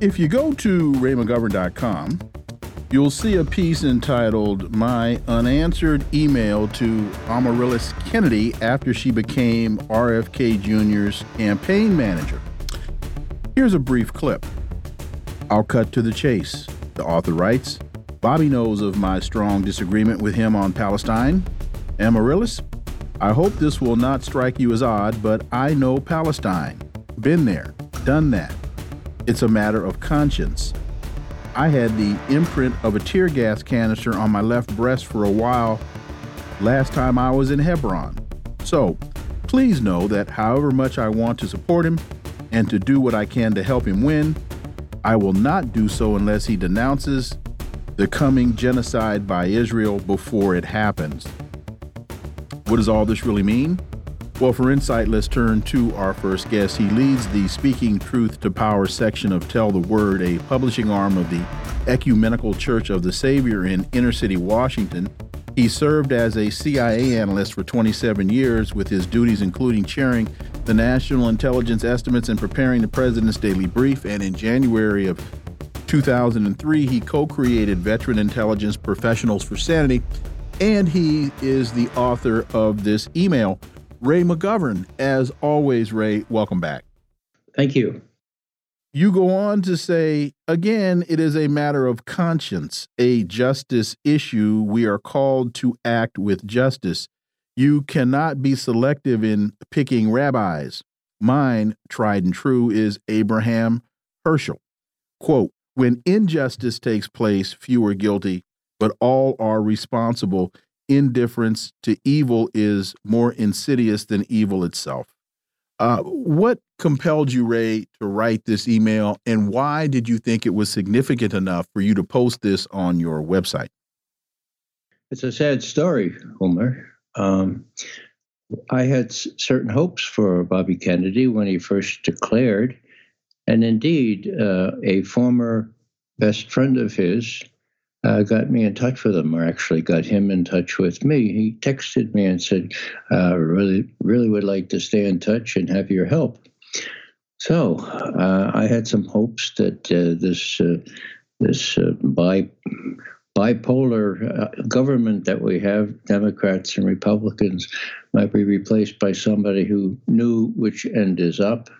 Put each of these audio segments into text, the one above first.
If you go to raymcgovern.com, you'll see a piece entitled My Unanswered Email to Amaryllis Kennedy after she became RFK Jr.'s campaign manager. Here's a brief clip. I'll cut to the chase. The author writes Bobby knows of my strong disagreement with him on Palestine. Amaryllis, I hope this will not strike you as odd, but I know Palestine. Been there, done that. It's a matter of conscience. I had the imprint of a tear gas canister on my left breast for a while last time I was in Hebron. So, please know that however much I want to support him and to do what I can to help him win, I will not do so unless he denounces the coming genocide by Israel before it happens. What does all this really mean? Well, for insight, let's turn to our first guest. He leads the Speaking Truth to Power section of Tell the Word, a publishing arm of the Ecumenical Church of the Savior in inner city Washington. He served as a CIA analyst for 27 years, with his duties including chairing the National Intelligence Estimates and preparing the President's Daily Brief. And in January of 2003, he co created Veteran Intelligence Professionals for Sanity, and he is the author of this email Ray McGovern. As always, Ray, welcome back. Thank you. You go on to say, again, it is a matter of conscience, a justice issue. We are called to act with justice. You cannot be selective in picking rabbis. Mine, tried and true, is Abraham Heschel. Quote, when injustice takes place, few are guilty, but all are responsible indifference to evil is more insidious than evil itself. Uh, what compelled you, Ray, to write this email, and why did you think it was significant enough for you to post this on your website? It's a sad story, Homer. Um, I had certain hopes for Bobby Kennedy when he first declared, and indeed, uh, a former best friend of his uh, got me in touch with him, or actually got him in touch with me. He texted me and said, uh, "Really, really would like to stay in touch and have your help." So uh, I had some hopes that uh, this uh, this uh, bi bipolar government that we have, Democrats and Republicans, might be replaced by somebody who knew which end is up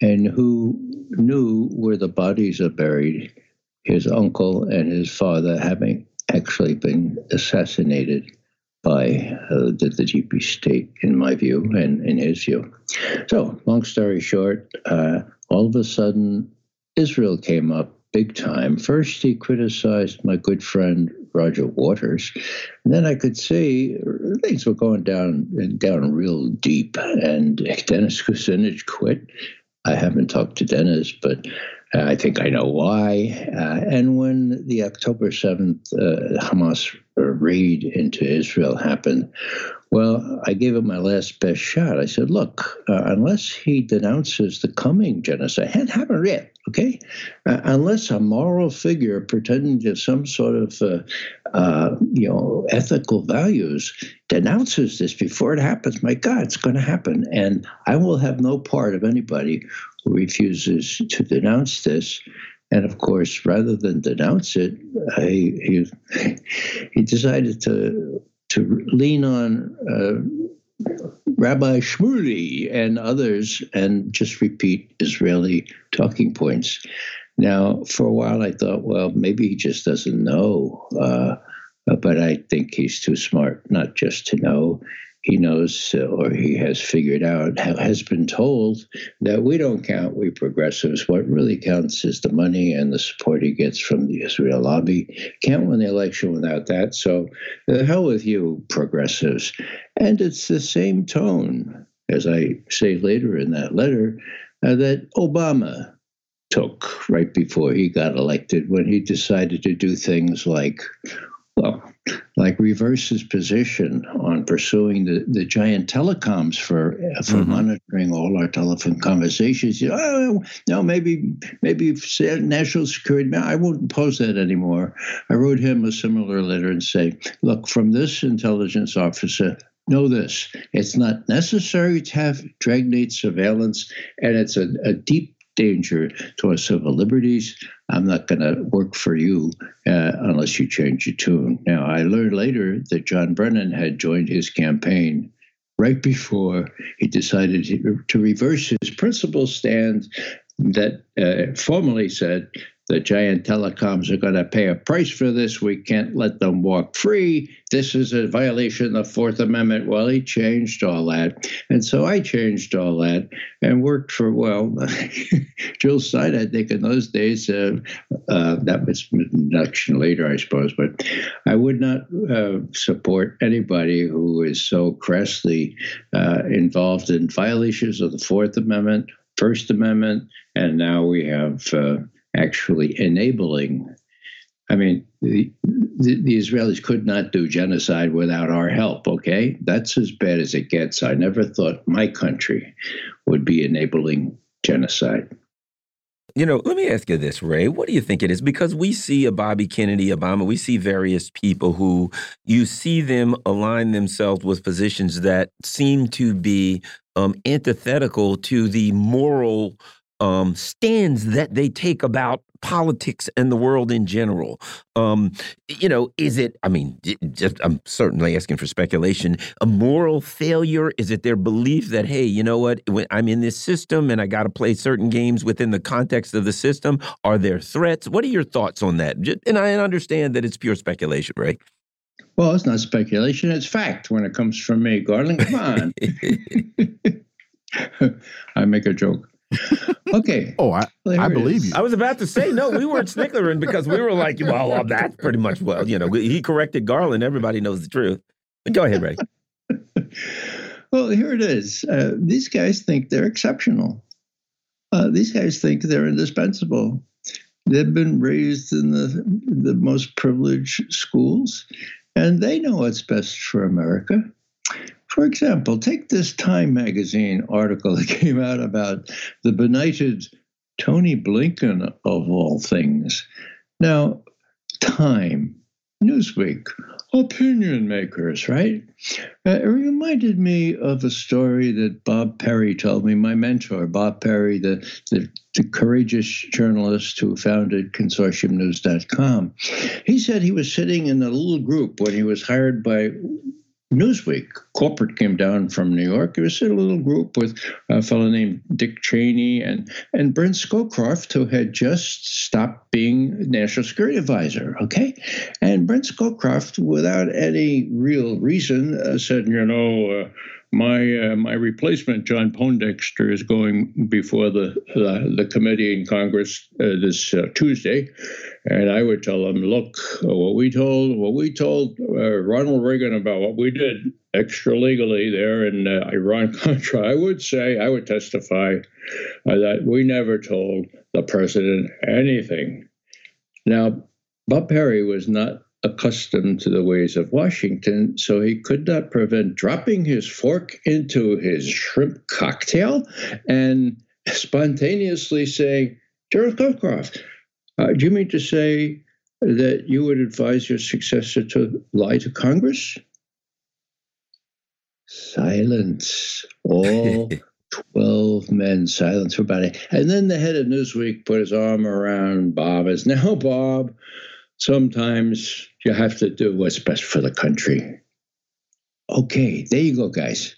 and who knew where the bodies are buried his uncle and his father having actually been assassinated by uh, the, the deep state, in my view, and in his view. So, long story short, uh, all of a sudden, Israel came up big time. First, he criticized my good friend Roger Waters, and then I could see things were going down down real deep. And Dennis Kucinich quit. I haven't talked to Dennis, but I think I know why. Uh, and when the October 7th uh, Hamas raid into Israel happened, well, I gave him my last best shot. I said, look, uh, unless he denounces the coming genocide, hadn't happened yet, okay? Uh, unless a moral figure pretending to some sort of, uh, uh, you know, ethical values denounces this before it happens, my God, it's going to happen. And I will have no part of anybody refuses to denounce this. And of course, rather than denounce it, he, he, he decided to to lean on uh, Rabbi Shmuley and others and just repeat Israeli talking points. Now, for a while, I thought, well, maybe he just doesn't know. Uh, but I think he's too smart not just to know he knows or he has figured out, has been told that we don't count, we progressives. What really counts is the money and the support he gets from the Israel lobby. Can't win the election without that. So the hell with you, progressives. And it's the same tone, as I say later in that letter. uh, that Obama took right before he got elected when he decided to do things like, well, like reverse his position on pursuing the, the giant telecoms for for mm-hmm. monitoring all our telephone conversations. You know, oh, no, maybe maybe national security. I won't impose that anymore. I wrote him a similar letter and say, look, from this intelligence officer, know this: it's not necessary to have dragnet surveillance, and it's a, a deep danger to our civil liberties. I'm not going to work for you uh, unless you change your tune. Now, I learned later that John Brennan had joined his campaign right before he decided to reverse his principal stand that uh, formally said the giant telecoms are going to pay a price for this. We can't let them walk free. This is a violation of the Fourth Amendment. Well, he changed all that. And so I changed all that and worked for, well, Jill Stein, I think in those days, uh, uh, that was induction later, I suppose, but I would not uh, support anybody who is so crassly uh, involved in violations of the Fourth Amendment, First Amendment, and now we have uh, actually enabling. I mean, the, the, the, Israelis could not do genocide without our help, okay? That's as bad as it gets. I never thought my country would be enabling genocide. You know, let me ask you this, Ray. What do you think it is? Because we see a Bobby Kennedy, Obama, we see various people who you see them align themselves with positions that seem to be um, antithetical to the moral um, stands that they take about politics and the world in general. Um, you know, is it, I mean, just, I'm certainly asking for speculation, a moral failure? Is it their belief that, hey, you know what, when I'm in this system and I got to play certain games within the context of the system? Are there threats? What are your thoughts on that? And I understand that it's pure speculation, right? Well, it's not speculation, it's fact when it comes from me. Garland, come on. I make a joke. Okay. Oh, I, I believe you. I was about to say no. We weren't snickering because we were like, well, well, that's pretty much well, you know. He corrected Garland. Everybody knows the truth. But go ahead, Ray. well, here it is. Uh, these guys think they're exceptional. Uh, these guys think they're indispensable. They've been raised in the the most privileged schools, and they know what's best for America. For example, take this Time magazine article that came out about the benighted Tony Blinken, of all things. Now, Time, Newsweek, opinion makers, right? Uh, it reminded me of a story that Bob Parry told me, my mentor, Bob Parry, the, the, the courageous journalist who founded consortiumnews.com. He said he was sitting in a little group when he was hired by Newsweek. Corporate came down from New York. It was a little group with a fellow named Dick Cheney and, and Brent Scowcroft, who had just stopped being National Security Advisor. Okay. And Brent Scowcroft, without any real reason, uh, said, you know, uh, my uh, my replacement, John Poindexter, is going before the the committee in Congress uh, this uh, Tuesday, and I would tell them, look, what we told what we told uh, Ronald Reagan about what we did extra legally there in uh, Iran Contra. I would say I would testify uh, that we never told the president anything. Now, Bob Parry was not accustomed to the ways of Washington, so he could not prevent dropping his fork into his shrimp cocktail and spontaneously saying, General Scowcroft, uh, do you mean to say that you would advise your successor to lie to Congress? Silence. All 12 men silence for about it. And then the head of Newsweek put his arm around Bob as now, Bob, sometimes you have to do what's best for the country. Okay, there you go, guys.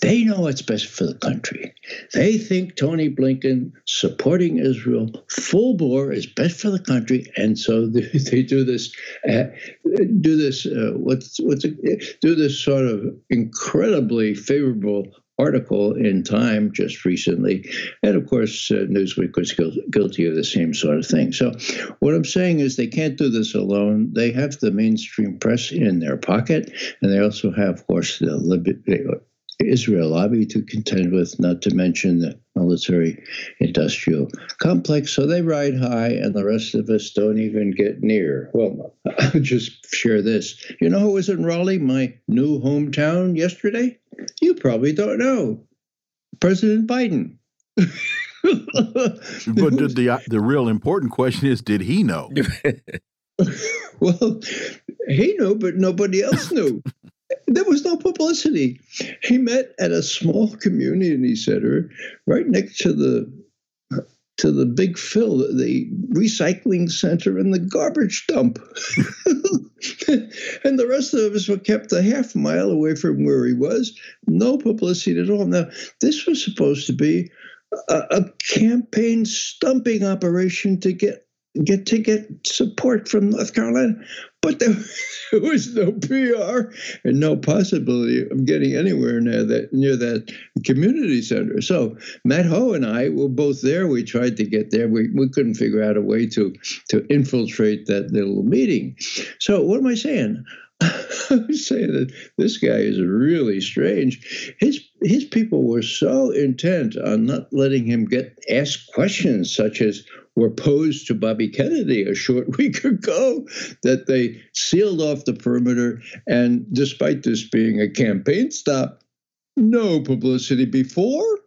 They know what's best for the country. They think Tony Blinken supporting Israel full bore is best for the country, and so they, do this, uh, do this, uh, what's what's do this sort of incredibly favorable article in Time just recently. And of course, uh, Newsweek was guilty of the same sort of thing. So, what I'm saying is they can't do this alone. They have the mainstream press in their pocket, and they also have, of course, the Israel lobby to contend with, not to mention the military industrial complex. So they ride high, and the rest of us don't even get near. Well, I'll just share this. You know who was in Raleigh, my new hometown, yesterday? You probably don't know. President Biden. but the, the the real important question is, did he know? well, he knew, but nobody else knew. there was no publicity. He met at a small community center right next to the to the big fill, the recycling center and the garbage dump. and the rest of us were kept a half mile away from where he was. No publicity at all. Now, this was supposed to be a, a campaign stumping operation to get get to get support from North Carolina, but there, there, was no PR and no possibility of getting anywhere near that near that community center. So Matt Hoh and I were both there. We tried to get there. We, we couldn't figure out a way to to infiltrate that little meeting. So what am I saying? I'm saying that this guy is really strange. His his people were so intent on not letting him get asked questions such as were posed to Bobby Kennedy a short week ago that they sealed off the perimeter. And despite this being a campaign stop, no publicity before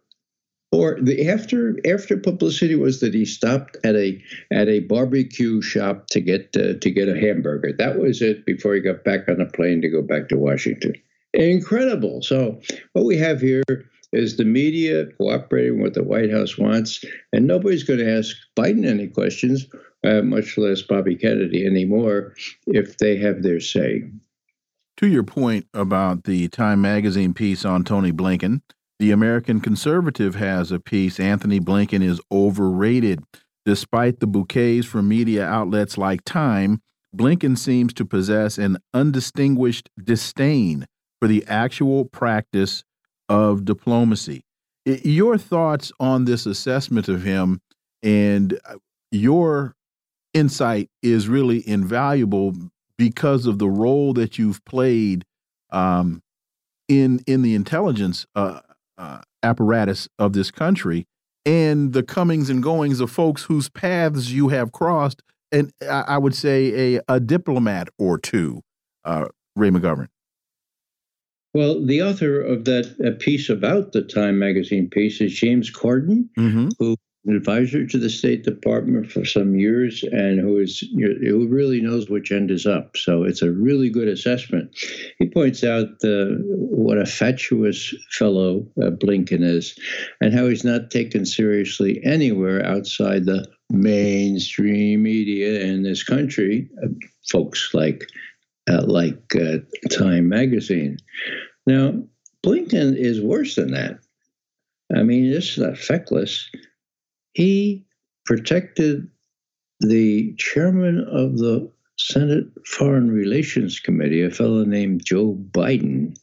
or the after after publicity was that he stopped at a at a barbecue shop to get uh, to get a hamburger. That was it before he got back on a plane to go back to Washington. Incredible. So what we have here is the media cooperating with the White House wants, and nobody's going to ask Biden any questions, uh, much less Bobby Kennedy anymore, if they have their say. To your point about the Time Magazine piece on Tony Blinken, the American Conservative has a piece Anthony Blinken is overrated. Despite the bouquets from media outlets like Time, Blinken seems to possess an undistinguished disdain for the actual practice of diplomacy. Your thoughts on this assessment of him and uh, your insight is really invaluable because of the role that you've played um, in in the intelligence uh, uh, apparatus of this country and the comings and goings of folks whose paths you have crossed, and I, would say a, a diplomat or two, uh, Ray McGovern. Well, the author of that piece about the Time magazine piece is James Carden, mm-hmm. who an advisor to the State Department for some years and who is who really knows which end is up. So it's a really good assessment. He points out the, what a fatuous fellow uh, Blinken is, and how he's not taken seriously anywhere outside the mainstream media in this country. Uh, folks like uh, like uh, Time magazine. Now, Blinken is worse than that. I mean, this is not feckless. He protected the chairman of the Senate Foreign Relations Committee, a fellow named Joe Biden.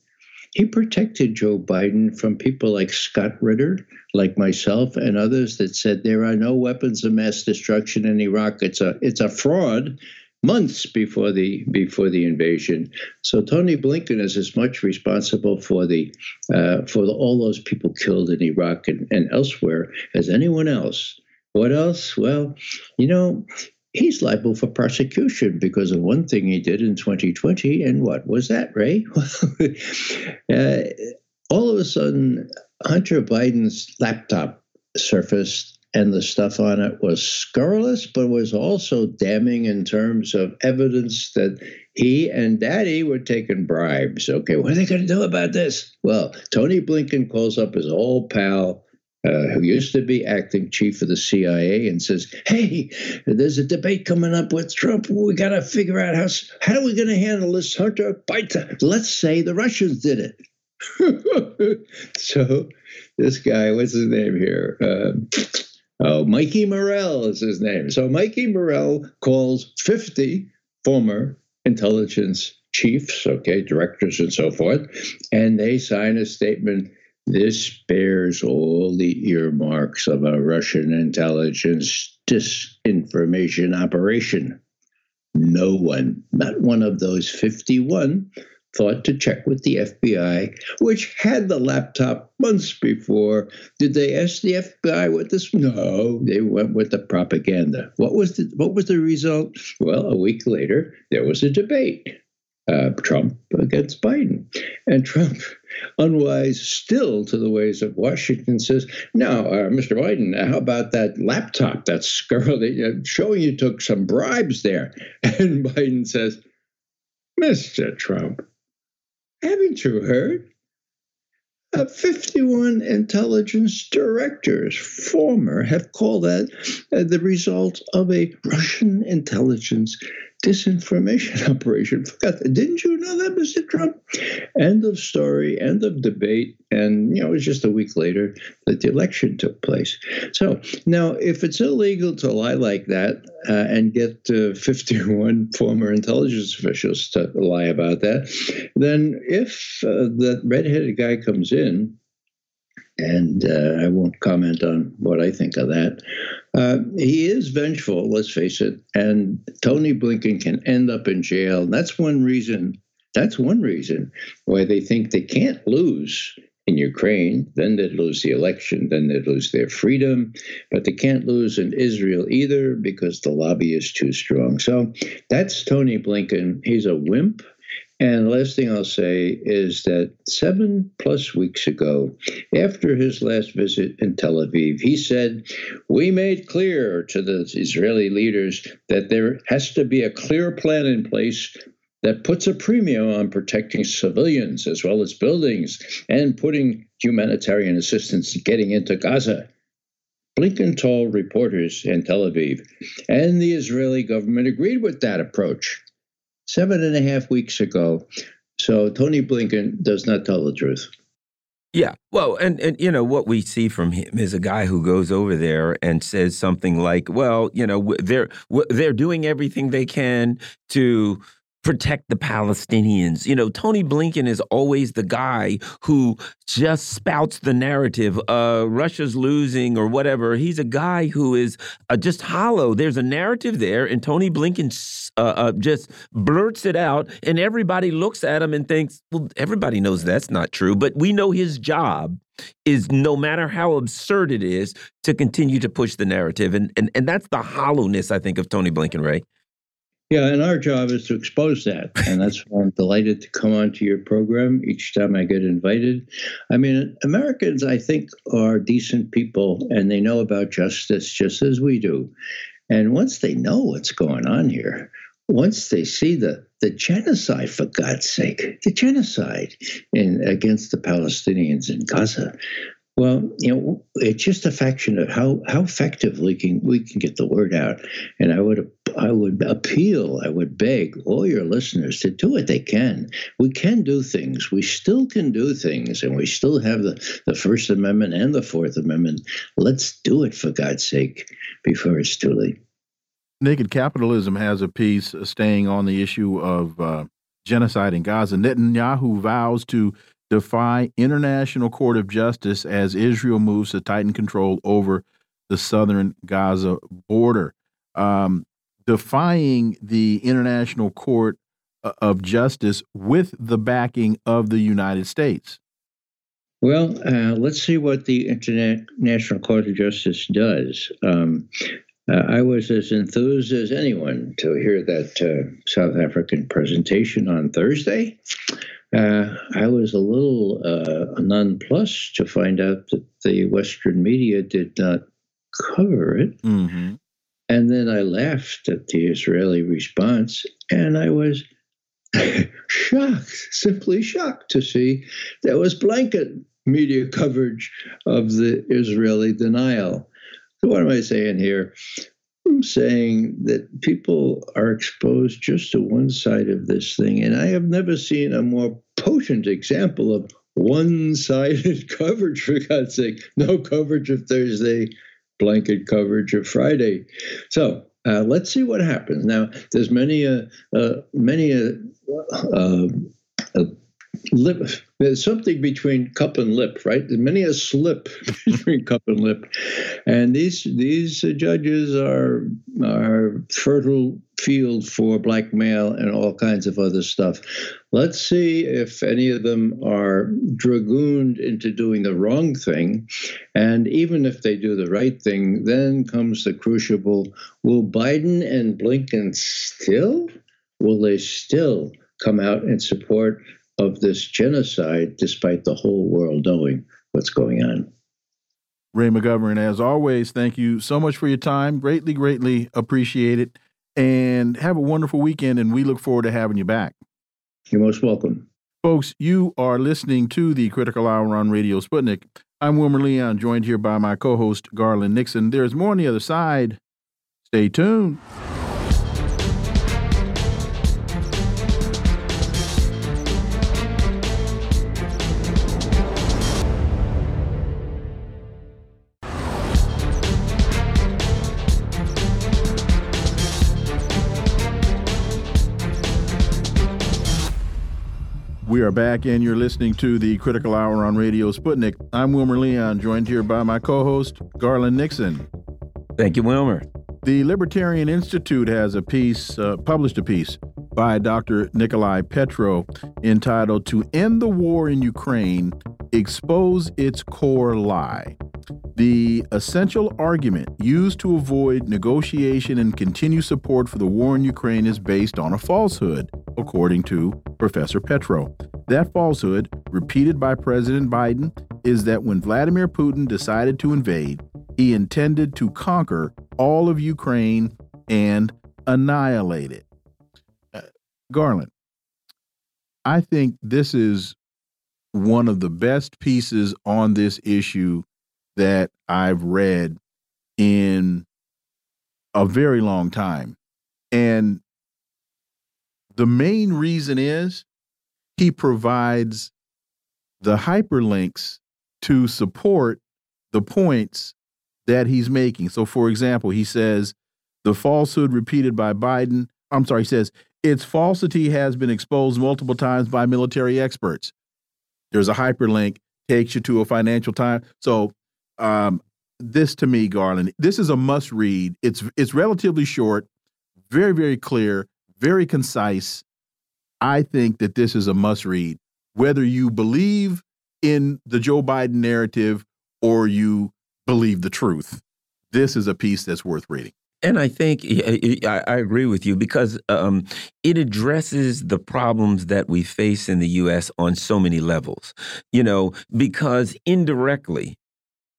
He protected Joe Biden from people like Scott Ritter, like myself, and others that said there are no weapons of mass destruction in Iraq. It's a it's a fraud months before the before the invasion. So Tony Blinken is as much responsible for the uh, for the, all those people killed in Iraq and, and elsewhere as anyone else. What else? Well, you know, he's liable for prosecution because of one thing he did in 2020. And what was that, Ray? uh, all of a sudden, Hunter Biden's laptop surfaced and the stuff on it was scurrilous, but was also damning in terms of evidence that he and Daddy were taking bribes. Okay, what are they going to do about this? Well, Tony Blinken calls up his old pal. Uh, who used to be acting chief of the CIA and says, "Hey, there's a debate coming up with Trump. We got to figure out how how are we going to handle this, Hunter Biden? Let's say the Russians did it." so, this guy, what's his name here? Uh, Oh, Mikey Morell is his name. So Mikey Morell calls 50 former intelligence chiefs, okay, directors and so forth, and they sign a statement. This bears all the earmarks of a Russian intelligence disinformation operation. No one, not one of those 51, thought to check with the FBI, which had the laptop months before. Did they ask the FBI what this? No, they went with the propaganda. What was the what was the result? Well, a week later, there was a debate. Uh, Trump against Biden. And Trump, unwise still to the ways of Washington, says, Now, uh, Mr. Biden, how about that laptop, that scurrilous, uh, showing you took some bribes there? And Biden says, Mr. Trump, haven't you heard? Uh, 51 intelligence directors, former, have called that uh, the result of a Russian intelligence disinformation operation. Forgot that. Didn't you know that, Mr. Trump? End of story, end of debate. And, you know, it was just a week later that the election took place. So now, if it's illegal to lie like that uh, and get uh, 51 former intelligence officials to lie about that, then if uh, that redheaded guy comes in, and uh, I won't comment on what I think of that. Uh, he is vengeful, let's face it, and Tony Blinken can end up in jail. That's one reason. That's one reason why they think they can't lose in Ukraine. Then they'd lose the election. Then they'd lose their freedom. But they can't lose in Israel either because the lobby is too strong. So that's Tony Blinken. He's a wimp. And the last thing I'll say is that seven plus weeks ago, after his last visit in Tel Aviv, he said, We made clear to the Israeli leaders that there has to be a clear plan in place that puts a premium on protecting civilians as well as buildings and putting humanitarian assistance getting into Gaza. Blinken told reporters in Tel Aviv, and the Israeli government agreed with that approach seven and a half weeks ago. So Tony Blinken does not tell the truth. Yeah, well, and and you know what we see from him is a guy who goes over there and says something like, "Well, you know, they're they're doing everything they can to protect the Palestinians. You know, Tony Blinken is always the guy who just spouts the narrative, uh, Russia's losing or whatever. He's a guy who is uh, just hollow. There's a narrative there, and Tony Blinken uh, uh, just blurts it out, and everybody looks at him and thinks, well, everybody knows that's not true, but we know his job is no matter how absurd it is to continue to push the narrative and and, and that's the hollowness i think of tony blinken ray yeah, and our job is to expose that. And that's why I'm delighted to come onto your program each time I get invited. I mean, Americans, I think, are decent people and they know about justice just as we do. And once they know what's going on here, once they see the, the genocide, for God's sake, the genocide in against the Palestinians in Gaza, well, you know, it's just a fraction of how how effectively can we can get the word out. And I would I would appeal, I would beg all your listeners to do what they can. We can do things. We still can do things, and we still have the, the First Amendment and the Fourth Amendment. Let's do it for God's sake before it's too late. Naked Capitalism has a piece staying on the issue of uh, genocide in Gaza. Netanyahu vows to defy International Court of Justice as Israel moves to tighten control over the southern Gaza border. Um, defying the International Court uh, of Justice with the backing of the United States. Well, uh, let's see what the International Court of Justice does. Um, uh, I was as enthused as anyone to hear that uh, South African presentation on Thursday. Uh, I was a little uh, nonplussed to find out that the Western media did not cover it. Mm-hmm. And then I laughed at the Israeli response, and I was shocked, simply shocked to see there was blanket media coverage of the Israeli denial. So, what am I saying here? I'm saying that people are exposed just to one side of this thing. And I have never seen a more potent example of one sided coverage, for God's sake. No coverage of Thursday, blanket coverage of Friday. So uh, let's see what happens. Now, there's many, uh, uh, many uh, uh, uh lip. There's something between cup and lip, right? Many a slip between cup and lip, and these these judges are are fertile field for blackmail and all kinds of other stuff. Let's see if any of them are dragooned into doing the wrong thing, and even if they do the right thing, then comes the crucible: Will Biden and Blinken still? Will they still come out in support of this genocide, despite the whole world knowing what's going on. Ray McGovern, as always, thank you so much for your time. Greatly, greatly appreciate it. And have a wonderful weekend, and we look forward to having you back. You're most welcome. Folks, you are listening to the Critical Hour on Radio Sputnik. I'm Wilmer Leon, joined here by my co host, Garland Nixon. There's more on the other side. Stay tuned. We are back, and you're listening to the Critical Hour on Radio Sputnik. I'm Wilmer Leon, joined here by my co host, Garland Nixon. Thank you, Wilmer. The Libertarian Institute has a piece, uh, published a piece by Dr. Nicolai Petro entitled To End the War in Ukraine, Expose Its Core Lie. The essential argument used to avoid negotiation and continue support for the war in Ukraine is based on a falsehood, according to Professor Petro. That falsehood, repeated by President Biden, is that when Vladimir Putin decided to invade, he intended to conquer all of Ukraine and annihilate it. Uh, Garland, I think this is one of the best pieces on this issue that I've read in a very long time. And the main reason is he provides the hyperlinks to support the points that he's making. So, for example, he says the falsehood repeated by Biden, I'm sorry, he says its falsity has been exposed multiple times by military experts. There's a hyperlink, takes you to a financial time. So um, this to me, Garland, this is a must read. It's it's relatively short, very very clear, very concise. I think that this is a must read, whether you believe in the Joe Biden narrative or you believe the truth. This is a piece that's worth reading. And I think I, agree with you because um, it addresses the problems that we face in the U.S. on so many levels. You know, because indirectly,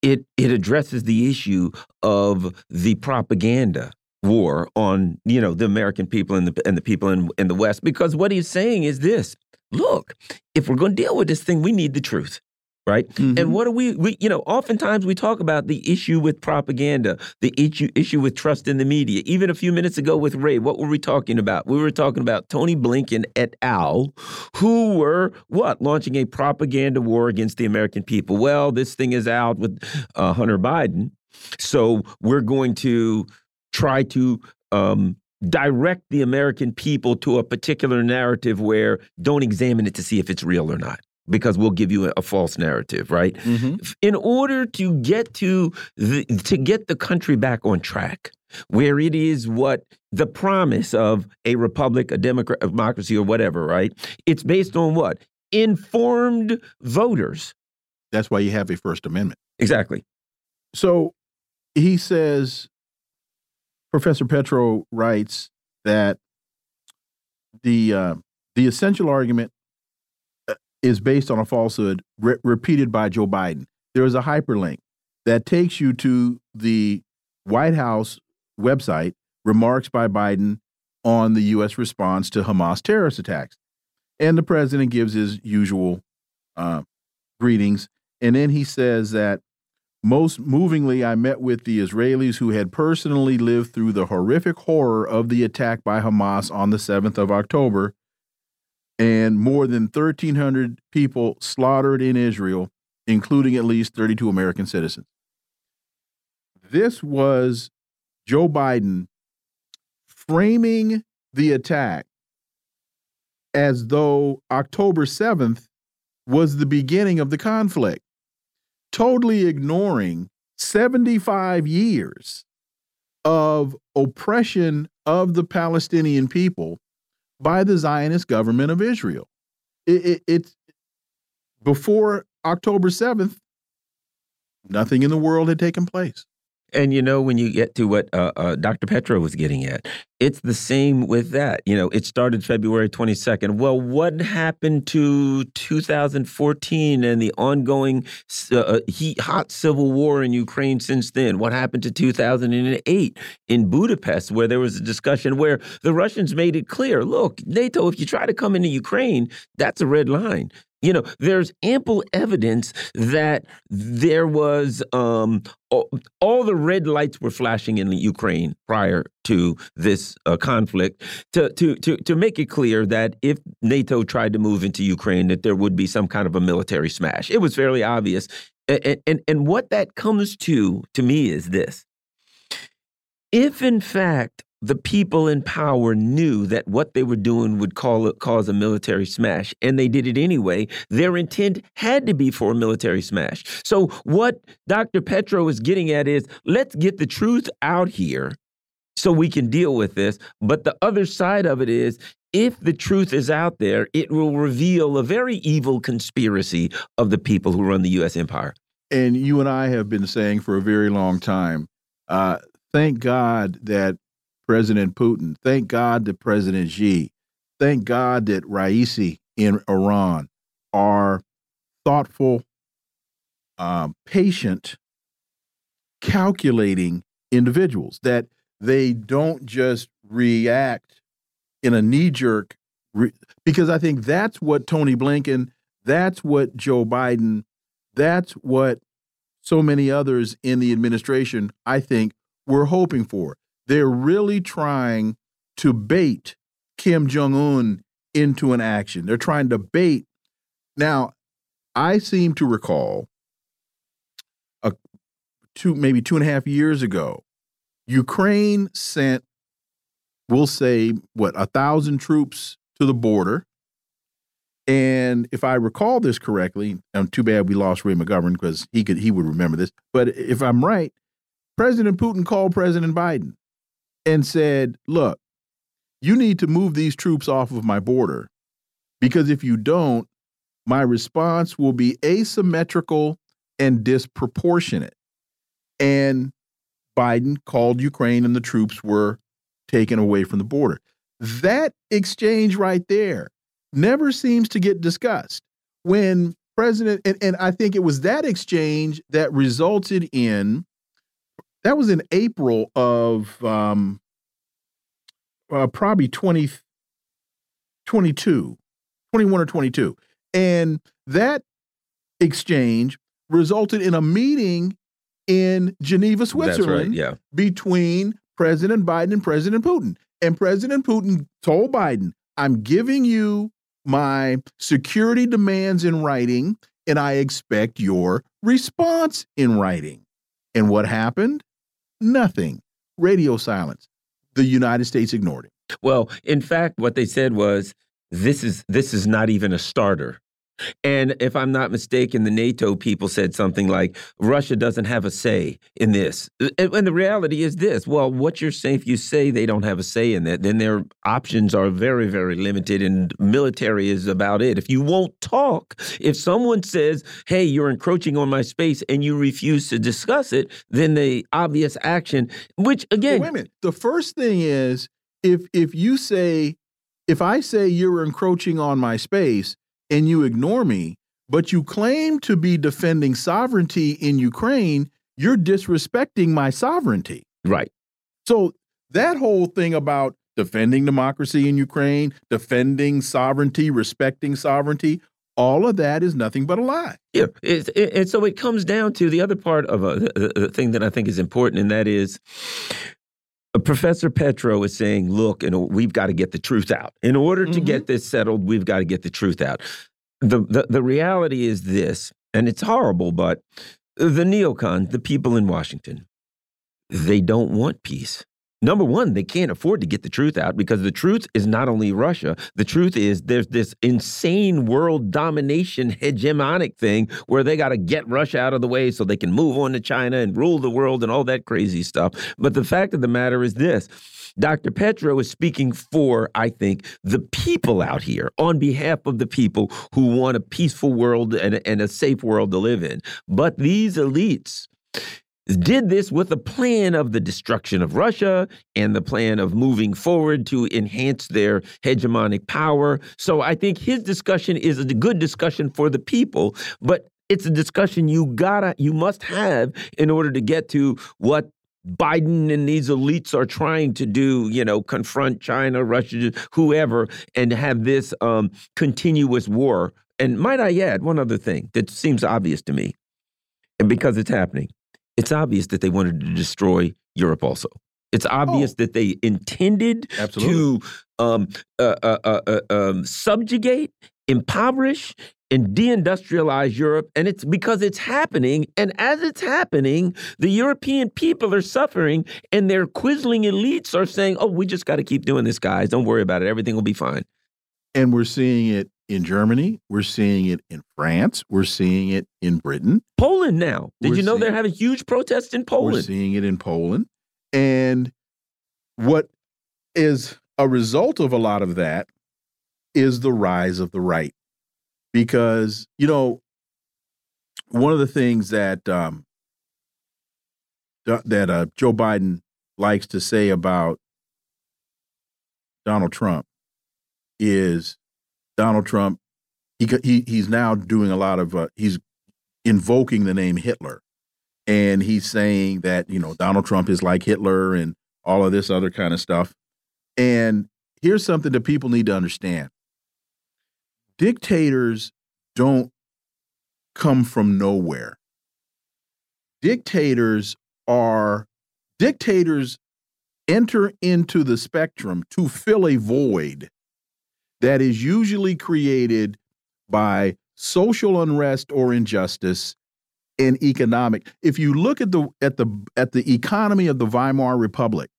it it addresses the issue of the propaganda war on you know the American people and the and the people in in the West because what he's saying is this look if we're going to deal with this thing we need the truth right? Mm -hmm. And mm-hmm. what do we, we, you know, oftentimes we talk about the issue with propaganda, the issue issue with trust in the media. Even a few minutes ago with Ray, what were we talking about? We were talking about Tony Blinken et al., who were what launching a propaganda war against the American people. Well, this thing is out with uh, Hunter Biden, so we're going to try to. Um, direct the American people to a particular narrative where don't examine it to see if it's real or not because we'll give you a, a false narrative, right? Mm -hmm. In order to get to the, to get the country back on track, where it is what the promise of a republic, a democrat, democracy, or whatever, right? It's based on what informed voters. That's why you have a First Amendment. Exactly. So he says, Professor Petro writes that the uh, the essential argument is based on a falsehood re repeated by Joe Biden. There is a hyperlink that takes you to the White House website, remarks by Biden on the U.S. response to Hamas terrorist attacks. And the president gives his usual uh, greetings. And then he says that most movingly, I met with the Israelis who had personally lived through the horrific horror of the attack by Hamas on the 7th of October and more than 1,300 people slaughtered in Israel, including at least 32 American citizens. This was Joe Biden framing the attack as though October 7th was the beginning of the conflict, totally ignoring 75 years of oppression of the Palestinian people by the Zionist government of Israel. It, it, it's before October 7th, nothing in the world had taken place. And you know, when you get to what uh, uh, Dr. Petro was getting at, it's the same with that. You know, it started February 22nd. Well, what happened to 2014 and the ongoing uh, uh, heat, hot civil war in Ukraine since then? What happened to 2008 in Budapest, where there was a discussion where the Russians made it clear look, NATO, if you try to come into Ukraine, that's a red line. You know, there's ample evidence that there was um, all, all, the red lights were flashing in the Ukraine prior to this uh, conflict to, to, to, to make it clear that if NATO tried to move into Ukraine, that there would be some kind of a military smash. It was fairly obvious. And, and, and what that comes to, to me, is this. If, in fact, the people in power knew that what they were doing would call, cause a military smash, and they did it anyway. Their intent had to be for a military smash. So, what Dr. Petro is getting at is let's get the truth out here so we can deal with this. But the other side of it is if the truth is out there, it will reveal a very evil conspiracy of the people who run the U.S. empire. And you and I have been saying for a very long time, uh, thank God that President Putin. Thank God that President Xi. Thank God that Raisi in Iran are thoughtful, um, patient, calculating individuals, that they don't just react in a knee jerk. because I think that's what Tony Blinken, that's what Joe Biden, that's what so many others in the administration, I think, were hoping for. They're really trying to bait Kim Jong un into an action. They're trying to bait. Now, I seem to recall a two, maybe two and a half years ago, Ukraine sent, we'll say, what, a thousand troops to the border. And if I recall this correctly, I'm too bad we lost Ray McGovern because he could he would remember this. But if I'm right, President Putin called President Biden and said, look, you need to move these troops off of my border because if you don't, my response will be asymmetrical and disproportionate. And Biden called Ukraine and the troops were taken away from the border. That exchange right there never seems to get discussed. When President, and, and I think it was that exchange that resulted in that was in April of um, uh, probably 20, 22, 21 or 22. And that exchange resulted in a meeting in Geneva, Switzerland right, yeah. between President Biden and President Putin. And President Putin told Biden, I'm giving you my security demands in writing, and I expect your response in writing. And what happened? Nothing. Radio silence. The United States ignored it. Well, in fact, what they said was this is this is not even a starter. And if I'm not mistaken, the NATO people said something like Russia doesn't have a say in this. Uh, and, the reality is this well, what you're saying, if you say they don't have a say in that, then their options are very, very limited, and military is about it. If you won't talk, if someone says, hey, you're encroaching on my space and you refuse to discuss it, then the obvious action, which again. Well, wait a minute. The first thing is if if you say, if I say you're encroaching on my space, and you ignore me, but you claim to be defending sovereignty in Ukraine, you're disrespecting my sovereignty. Right. So that whole thing about defending democracy in Ukraine, defending sovereignty, respecting sovereignty, all of that is nothing but a lie. Yeah, and so it comes down to the other part of a, the thing that I think is important, and that is Professor Petro is saying, look, you know, we've got to get the truth out. In order to mm -hmm. get this settled, we've got to get the truth out. The, the, the reality is this, and it's horrible, but the neocons, the people in Washington, they don't want peace. Number one, they can't afford to get the truth out because the truth is not only Russia. The truth is there's this insane world domination hegemonic thing where they got to get Russia out of the way so they can move on to China and rule the world and all that crazy stuff. But the fact of the matter is this. Dr. Petro is speaking for, I think, the people out here on behalf of the people who want a peaceful world and, and a safe world to live in. But these elites, did this with a plan of the destruction of Russia and the plan of moving forward to enhance their hegemonic power. So I think his discussion is a good discussion for the people, but it's a discussion you gotta you must have in order to get to what Biden and these elites are trying to do, you know, confront China, Russia, whoever, and have this um, continuous war. And might I add one other thing that seems obvious to me, and because it's happening it's obvious that they wanted to destroy Europe also. It's obvious oh. that they intended Absolutely. to um, uh, uh, uh, uh, um, subjugate, impoverish, and deindustrialize Europe. And it's because it's happening. And as it's happening, the European people are suffering, and their quisling elites are saying, oh, we just got to keep doing this, guys. Don't worry about it. Everything will be fine. And we're seeing it in Germany. We're seeing it in France. We're seeing it in Britain. Poland now. Did we're you know they're having huge protests in Poland? We're seeing it in Poland. And what is a result of a lot of that is the rise of the right. Because, you know, one of the things that um, that uh, Joe Biden likes to say about Donald Trump is Donald Trump, he, he he's now doing a lot of uh, he's invoking the name Hitler, and he's saying that you know Donald Trump is like Hitler and all of this other kind of stuff. And here's something that people need to understand: dictators don't come from nowhere. Dictators are dictators enter into the spectrum to fill a void that is usually created by social unrest or injustice and economic. If you look at the at the at the economy of the Weimar Republic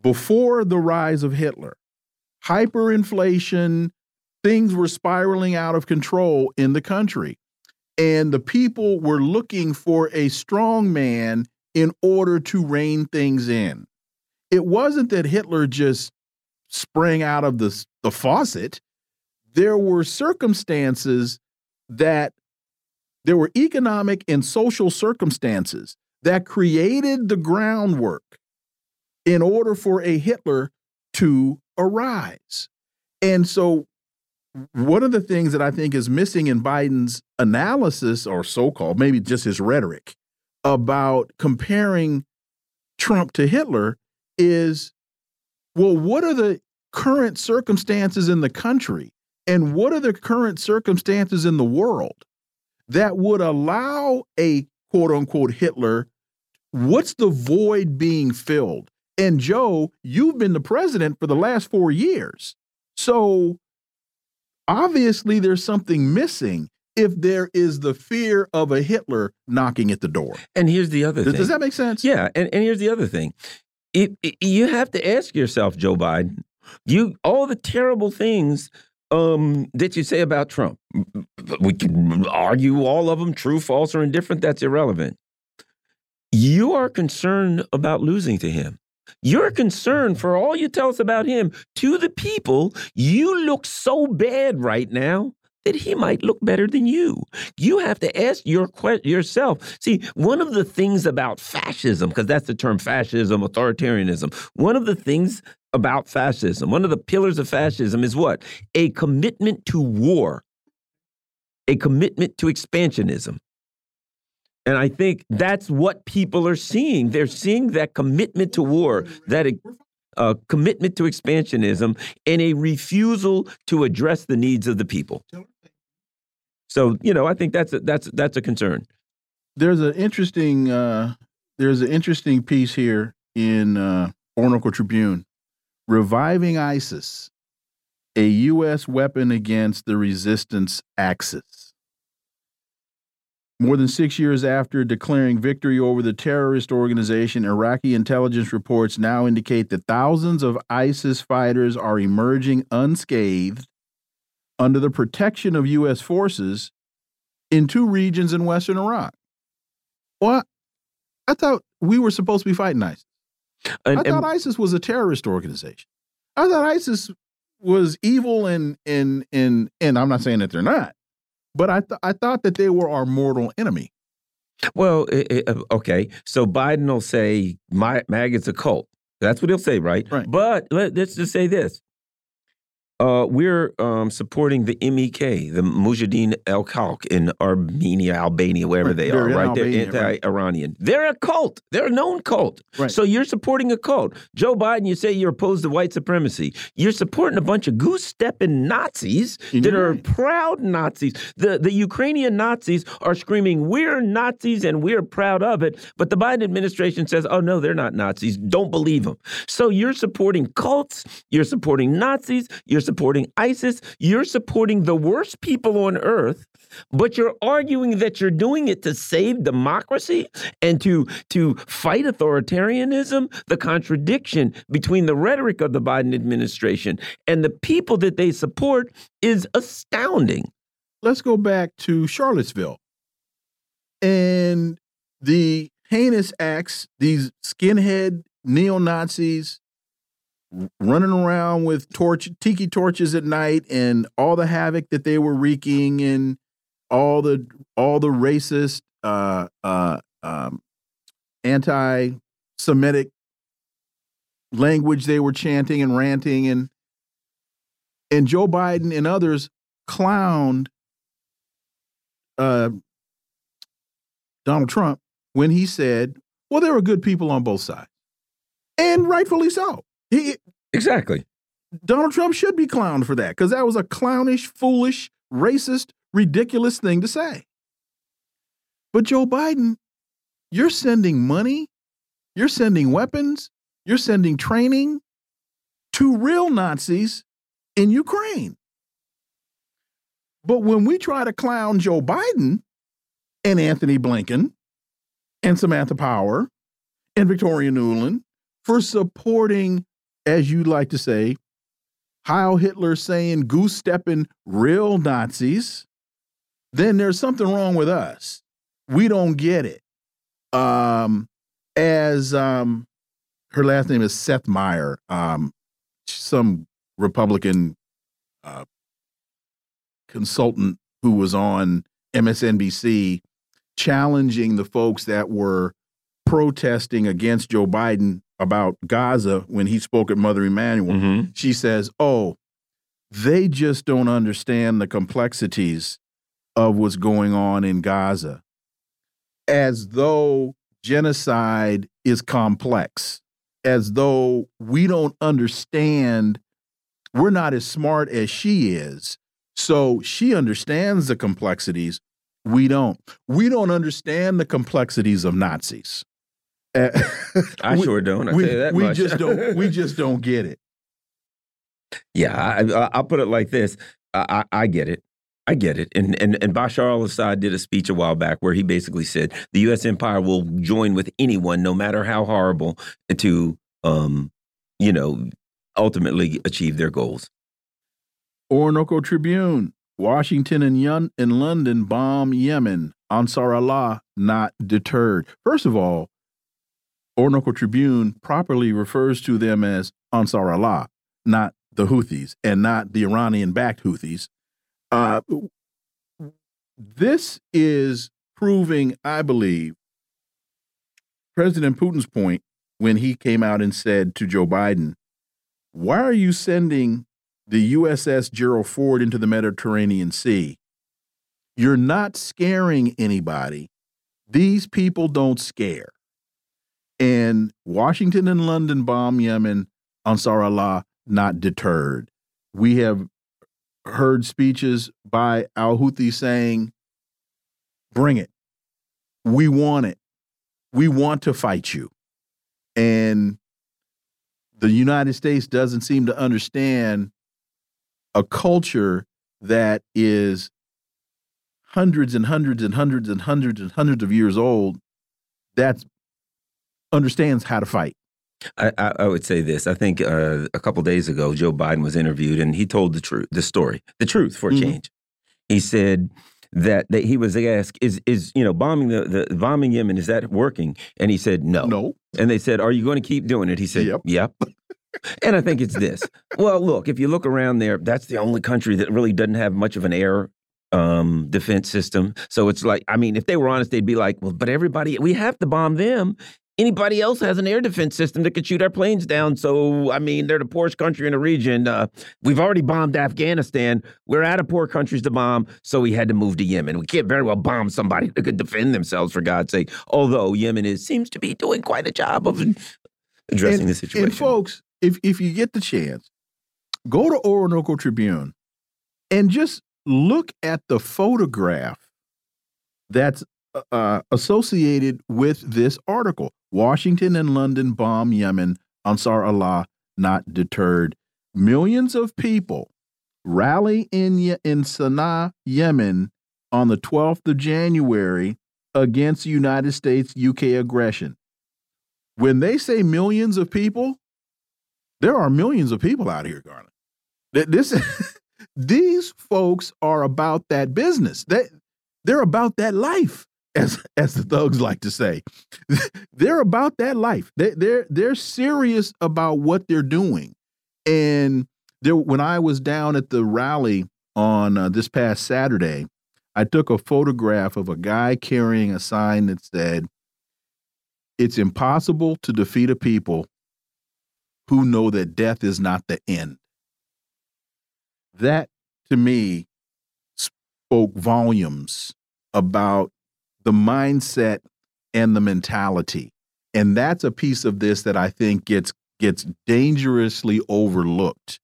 before the rise of Hitler, hyperinflation, things were spiraling out of control in the country. And the people were looking for a strong man in order to rein things in. It wasn't that Hitler just sprang out of the, the faucet. There were circumstances that there were economic and social circumstances that created the groundwork in order for a Hitler to arise. And so, one of the things that I think is missing in Biden's analysis, or so called, maybe just his rhetoric, about comparing Trump to Hitler is well, what are the current circumstances in the country and what are the current circumstances in the world that would allow a quote unquote Hitler? What's the void being filled? And Joe, you've been the president for the last four years. So obviously there's something missing if there is the fear of a Hitler knocking at the door. And here's the other does, thing. Does that make sense? Yeah. And, and here's the other thing it, it, you have to ask yourself, Joe Biden, you all the terrible things um, that you say about Trump. We can argue all of them, true, false, or indifferent. That's irrelevant. You are concerned about losing to him. You're concerned for all you tell us about him to the people. You look so bad right now that he might look better than you. You have to ask your yourself. See, one of the things about fascism, because that's the term fascism, authoritarianism. One of the things about fascism, one of the pillars of fascism is what? A commitment to war, a commitment to expansionism. And I think that's what people are seeing. They're seeing that commitment to war, that a commitment to expansionism, and a refusal to address the needs of the people. So you know, I think that's a, that's that's a concern. There's an interesting uh, there's an interesting piece here in uh, Tribune, reviving ISIS, a U.S. weapon against the resistance axis. More than six years after declaring victory over the terrorist organization, Iraqi intelligence reports now indicate that thousands of ISIS fighters are emerging unscathed under the protection of U.S. forces in two regions in western Iraq. Well, I thought we were supposed to be fighting ISIS. And, I thought ISIS was a terrorist organization. I thought ISIS was evil and and and and I'm not saying that they're not, but I th I thought that they were our mortal enemy. Well, it, it, uh, okay, so Biden will say my MAGA's a cult. That's what he'll say, right? Right. But let, us just say this: uh, we're um, supporting the MEK, the Mujahideen al Khalq in Armenia, Albania, wherever they they're are, right? Albania, they're anti-Iranian. Right. They're a cult. They're a known cult. Right. So you're supporting a cult. Joe Biden, you say you're opposed to white supremacy. You're supporting a bunch of goose-stepping Nazis that are proud Nazis. The the Ukrainian Nazis are screaming, "We're Nazis and we're proud of it." But the Biden administration says, "Oh no, they're not Nazis. Don't believe them." So you're supporting cults. You're supporting Nazis. You're supporting ISIS, you're supporting the worst people on earth, but you're arguing that you're doing it to save democracy and to to fight authoritarianism. The contradiction between the rhetoric of the Biden administration and the people that they support is astounding. Let's go back to Charlottesville and the heinous acts these skinhead neo Nazis running around with torch tiki torches at night and all the havoc that they were wreaking and all the all the racist uh uh um anti-semitic language they were chanting and ranting and and Joe Biden and others clowned uh Donald Trump when he said, well there were good people on both sides. And rightfully so. He exactly. Donald Trump should be clowned for that because that was a clownish, foolish, racist, ridiculous thing to say. But Joe Biden, you're sending money, you're sending weapons, you're sending training to real Nazis in Ukraine. But when we try to clown Joe Biden and Anthony Blinken and Samantha Power and Victoria Nuland for supporting as you like to say, Heil Hitler saying goose stepping real Nazis, then there's something wrong with us. We don't get it. Um, as um, her last name is Seth Meyer, um, some Republican uh, consultant who was on MSNBC challenging the folks that were protesting against Joe Biden about Gaza when he spoke at Mother Emanuel, mm -hmm. she says, "Oh, they just don't understand the complexities of what's going on in Gaza, as though genocide is complex, as though we don't understand. We're not as smart as she is, so she understands the complexities." We don't. We don't understand the complexities of Nazis. I we, sure don't. I we, we just don't. We just don't get it. Yeah, I, will put it like this. I, I, I, get it. I get it. And, and and Bashar al-Assad did a speech a while back where he basically said the U.S. empire will join with anyone, no matter how horrible, to um, you know, ultimately achieve their goals. Orinoco Tribune, Washington and, Yun and London bomb Yemen. Ansar Allah not deterred. First of all, Orinoco Tribune properly refers to them as Ansar Allah, not the Houthis and not the Iranian backed Houthis. Uh, this is proving, I believe, President Putin's point when he came out and said to Joe Biden, Why are you sending the USS Gerald Ford into the Mediterranean Sea? You're not scaring anybody. These people don't scare. And Washington and London bomb Yemen, Ansar Allah not deterred. We have heard speeches by al Houthi saying, bring it. We want it. We want to fight you. And the United States doesn't seem to understand a culture that is hundreds and hundreds and hundreds and hundreds and hundreds of years old that understands how to fight. I, I, would say this. I think uh, a couple days ago, Joe Biden was interviewed, and he told the truth, the story, the truth for a mm -hmm. change. He said that, that he was asked, "Is is you know bombing the, the bombing Yemen is that working?" And he said, "No." No. And they said, "Are you going to keep doing it?" He said, "Yep." Yep. and I think it's this. Well, look, if you look around there, that's the only country that really doesn't have much of an air um, defense system. So it's like, I mean, if they were honest, they'd be like, well, but everybody, we have to bomb them. Anybody else has an air defense system that could shoot our planes down. So, I mean, they're the poorest country in the region. Uh, we've already bombed Afghanistan. We're out of poor countries to bomb. So we had to move to Yemen. We can't very well bomb somebody that could defend themselves, for God's sake. Although Yemen is seems to be doing quite a job of addressing and, the situation. And folks, if, if you get the chance, go to Orinoco Tribune and just look at the photograph that's uh, uh, associated with this article. Washington and London bomb Yemen, Ansar Allah not deterred. Millions of people rally in, in Sana'a, Yemen on the 12th of January against United States UK aggression. When they say millions of people, there are millions of people out here, Garland. This these folks are about that business. They they're about that life, as as the thugs like to say. they're about that life. They they're they're serious about what they're doing. And there, when I was down at the rally on uh, this past Saturday, I took a photograph of a guy carrying a sign that said, "It's impossible to defeat a people who know that death is not the end." that to me spoke volumes about the mindset and the mentality. And that's a piece of this that I think gets gets dangerously overlooked.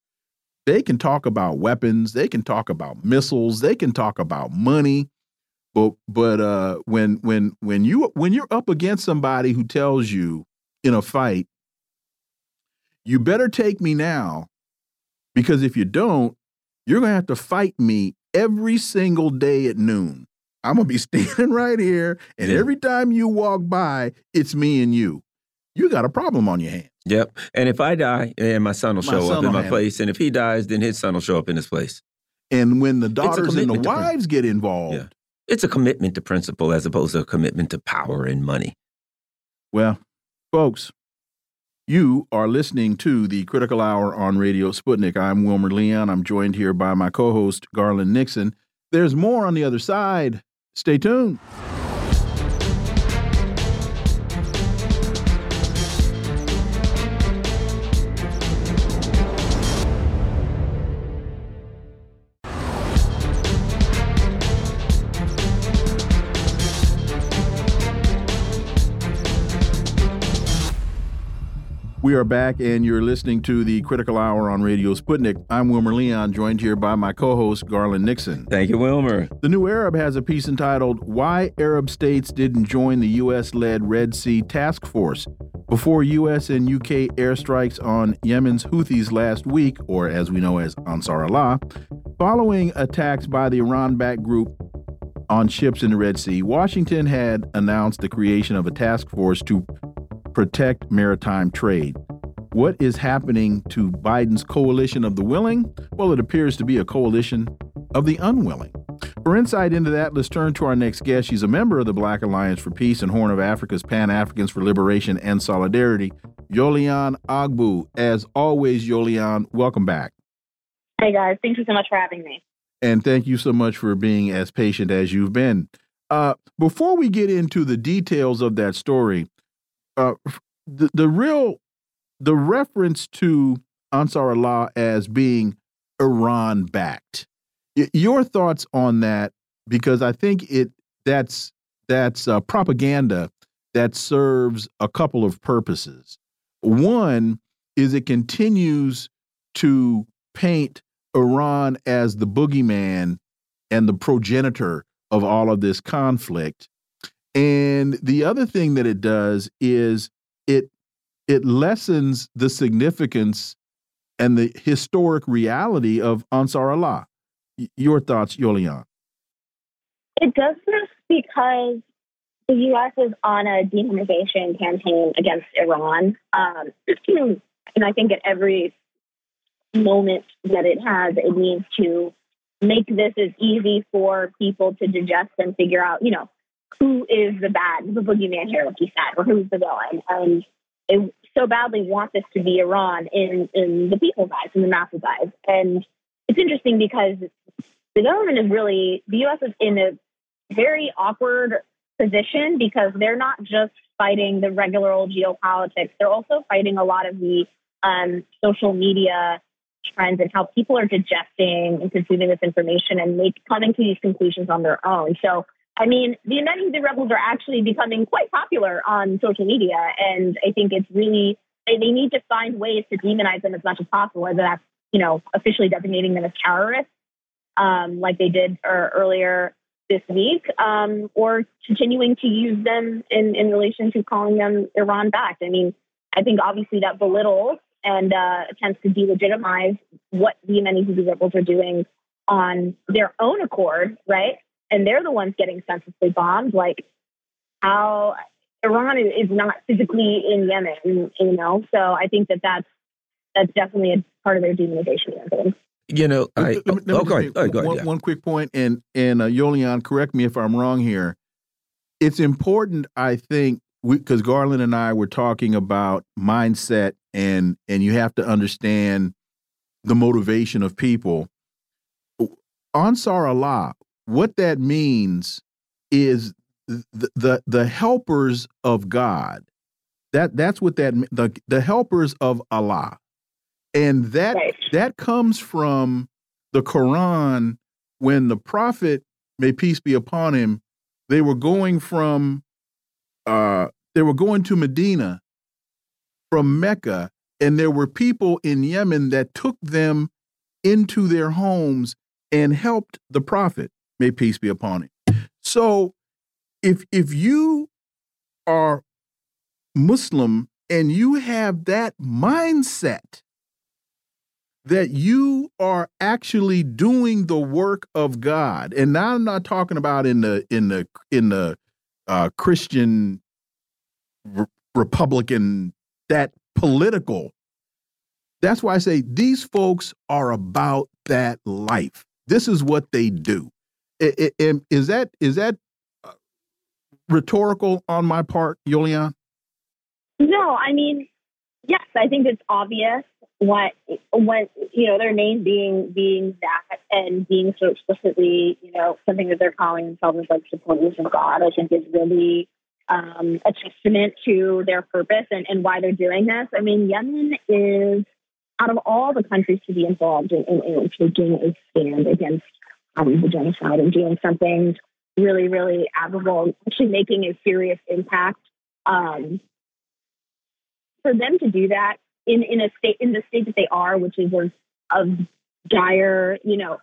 They can talk about weapons, they can talk about missiles, they can talk about money, but but uh, when when when you when you're up against somebody who tells you in a fight, you better take me now, because if you don't, you're going to have to fight me every single day at noon. I'm going to be standing right here, and yeah. every time you walk by, it's me and you. You got a problem on your hands. Yep. And if I die, and my son will my show son up in my place, and if he dies, then his son will show up in his place. And when the daughters and the wives get involved, yeah. it's a commitment to principle as opposed to a commitment to power and money. Well, folks, you are listening to the Critical Hour on Radio Sputnik. I'm Wilmer Leon. I'm joined here by my co host, Garland Nixon. There's more on the other side. Stay tuned. We are back, and you're listening to the Critical Hour on Radio Sputnik. I'm Wilmer Leon, joined here by my co host, Garland Nixon. Thank you, Wilmer. The New Arab has a piece entitled Why Arab States Didn't Join the U.S. led Red Sea Task Force. Before U.S. and U.K. airstrikes on Yemen's Houthis last week, or as we know as Ansar Allah, following attacks by the Iran backed group on ships in the Red Sea, Washington had announced the creation of a task force to protect maritime trade. What is happening to Biden's coalition of the willing? Well, it appears to be a coalition of the unwilling. For insight into that, let's turn to our next guest. She's a member of the Black Alliance for Peace and Horn of Africa's Pan Africans for Liberation and Solidarity, Yolian Ogbu. As always, Yolian, welcome back. Hey, guys. Thank you so much for having me. And thank you so much for being as patient as you've been. Uh, before we get into the details of that story, uh, the the real the reference to Ansar Allah as being Iran backed. Your thoughts on that? Because I think it that's that's uh, propaganda that serves a couple of purposes. One is it continues to paint Iran as the boogeyman and the progenitor of all of this conflict. And the other thing that it does is it it lessens the significance and the historic reality of Ansar Allah. Your thoughts, Yolian? It does this because the U.S. is on a demonization campaign against Iran. Um, and I think at every moment that it has, it needs to make this as easy for people to digest and figure out, you know, who is the bad, the boogeyman here, like you said, or who's the villain. And they so badly want this to be Iran in, in the people's eyes, in the masses' eyes. And it's interesting because the government is really, the U.S. is in a very awkward position because they're not just fighting the regular old geopolitics, they're also fighting a lot of the um, social media trends and how people are digesting and consuming this information and make coming to these conclusions on their own. So, I mean, the Yemeni rebels are actually becoming quite popular on social media, and I think it's really they, they need to find ways to demonize them as much as possible, whether that's you know officially designating them as terrorists, um, like they did er, earlier this week, um, or continuing to use them in, in relation to calling them Iran backed. I mean, I think obviously that belittles and uh, attempts to delegitimize what the Yemeni Houthi rebels are doing on their own accord, right? And they're the ones getting senselessly bombed. Like how Iran is not physically in Yemen, you know. So I think that that's that's definitely a part of their demonization campaign. You know, I, let me, let me oh, go ahead. Oh, go ahead one, yeah. one quick point, and and uh, Yolian, correct me if I'm wrong here. It's important, I think, because Garland and I were talking about mindset, and and you have to understand the motivation of people. Ansar Allah, what that means is the the, the helpers of God. That that's what that the the helpers of Allah and that Right. that comes from the Quran when the prophet may peace be upon him they were going from uh they were going to Medina from Mecca and there were people in Yemen that took them into their homes and helped the prophet may peace be upon him so if if you are muslim and you have that mindset that you are actually doing the work of God. And now I'm not talking about in the in the in the uh, Christian re Republican that political. That's why I say these folks are about that life. This is what they do. Is that is that uh, rhetorical on my part, Yolian? No, I mean, yes, I think it's obvious what what you know their name being being that and being so explicitly you know something that they're calling themselves like supporters of God. I think is really um, a testament to their purpose and, and why they're doing this. I mean, Yemen is out of all the countries to be involved in, in, in taking a stand against um, the genocide and doing something really, really admirable, actually making a serious impact. Um, for them to do that in, in a state in the state that they are, which is of, of dire, you know,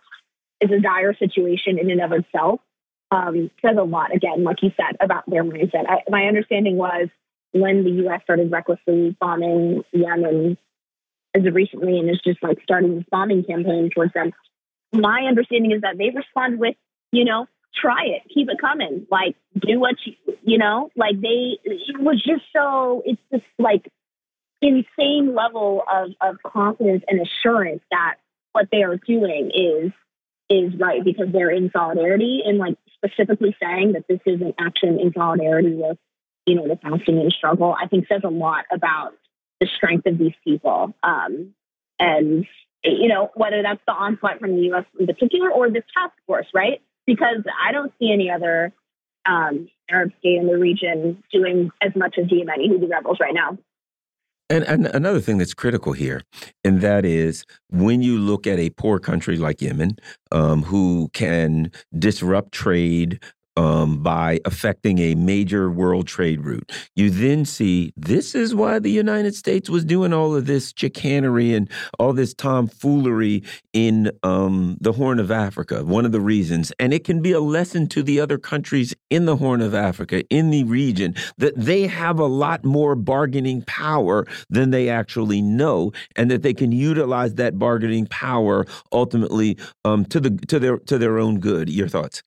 is a dire situation in and of itself, um, says a lot. Again, like you said about their mindset. I, my understanding was when the U.S. started recklessly bombing Yemen as recently, and is just like starting this bombing campaign towards them. My understanding is that they respond with, you know, try it, keep it coming, like do what you, you know, like they. It was just so. It's just like insane level of, of confidence and assurance that what they are doing is is right because they're in solidarity and like specifically saying that this is an action in solidarity with you know the Palestinian struggle I think says a lot about the strength of these people um, and you know whether that's the onslaught from the U.S. in particular or this task force right because I don't see any other um, Arab state in the region doing as much as Yemeni Houthi rebels right now. And, and another thing that's critical here, and that is when you look at a poor country like Yemen, um, who can disrupt trade um, by affecting a major world trade route, you then see this is why the United States was doing all of this chicanery and all this tomfoolery in um, the Horn of Africa. One of the reasons, and it can be a lesson to the other countries in the Horn of Africa, in the region, that they have a lot more bargaining power than they actually know, and that they can utilize that bargaining power ultimately um, to the to their to their own good. Your thoughts?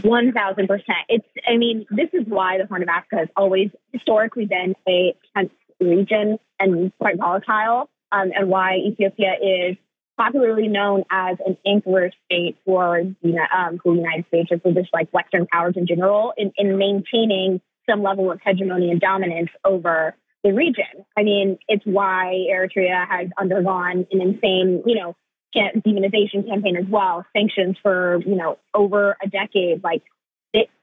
One thousand percent. It's. I mean, this is why the Horn of Africa has always historically been a tense region and quite volatile, um, and why Ethiopia is popularly known as an anchor state for, um, for the United States or for just like Western powers in general in, in maintaining some level of hegemony and dominance over the region. I mean, it's why Eritrea has undergone an insane, you know, demonization campaign as well, sanctions for, you know, over a decade. Like,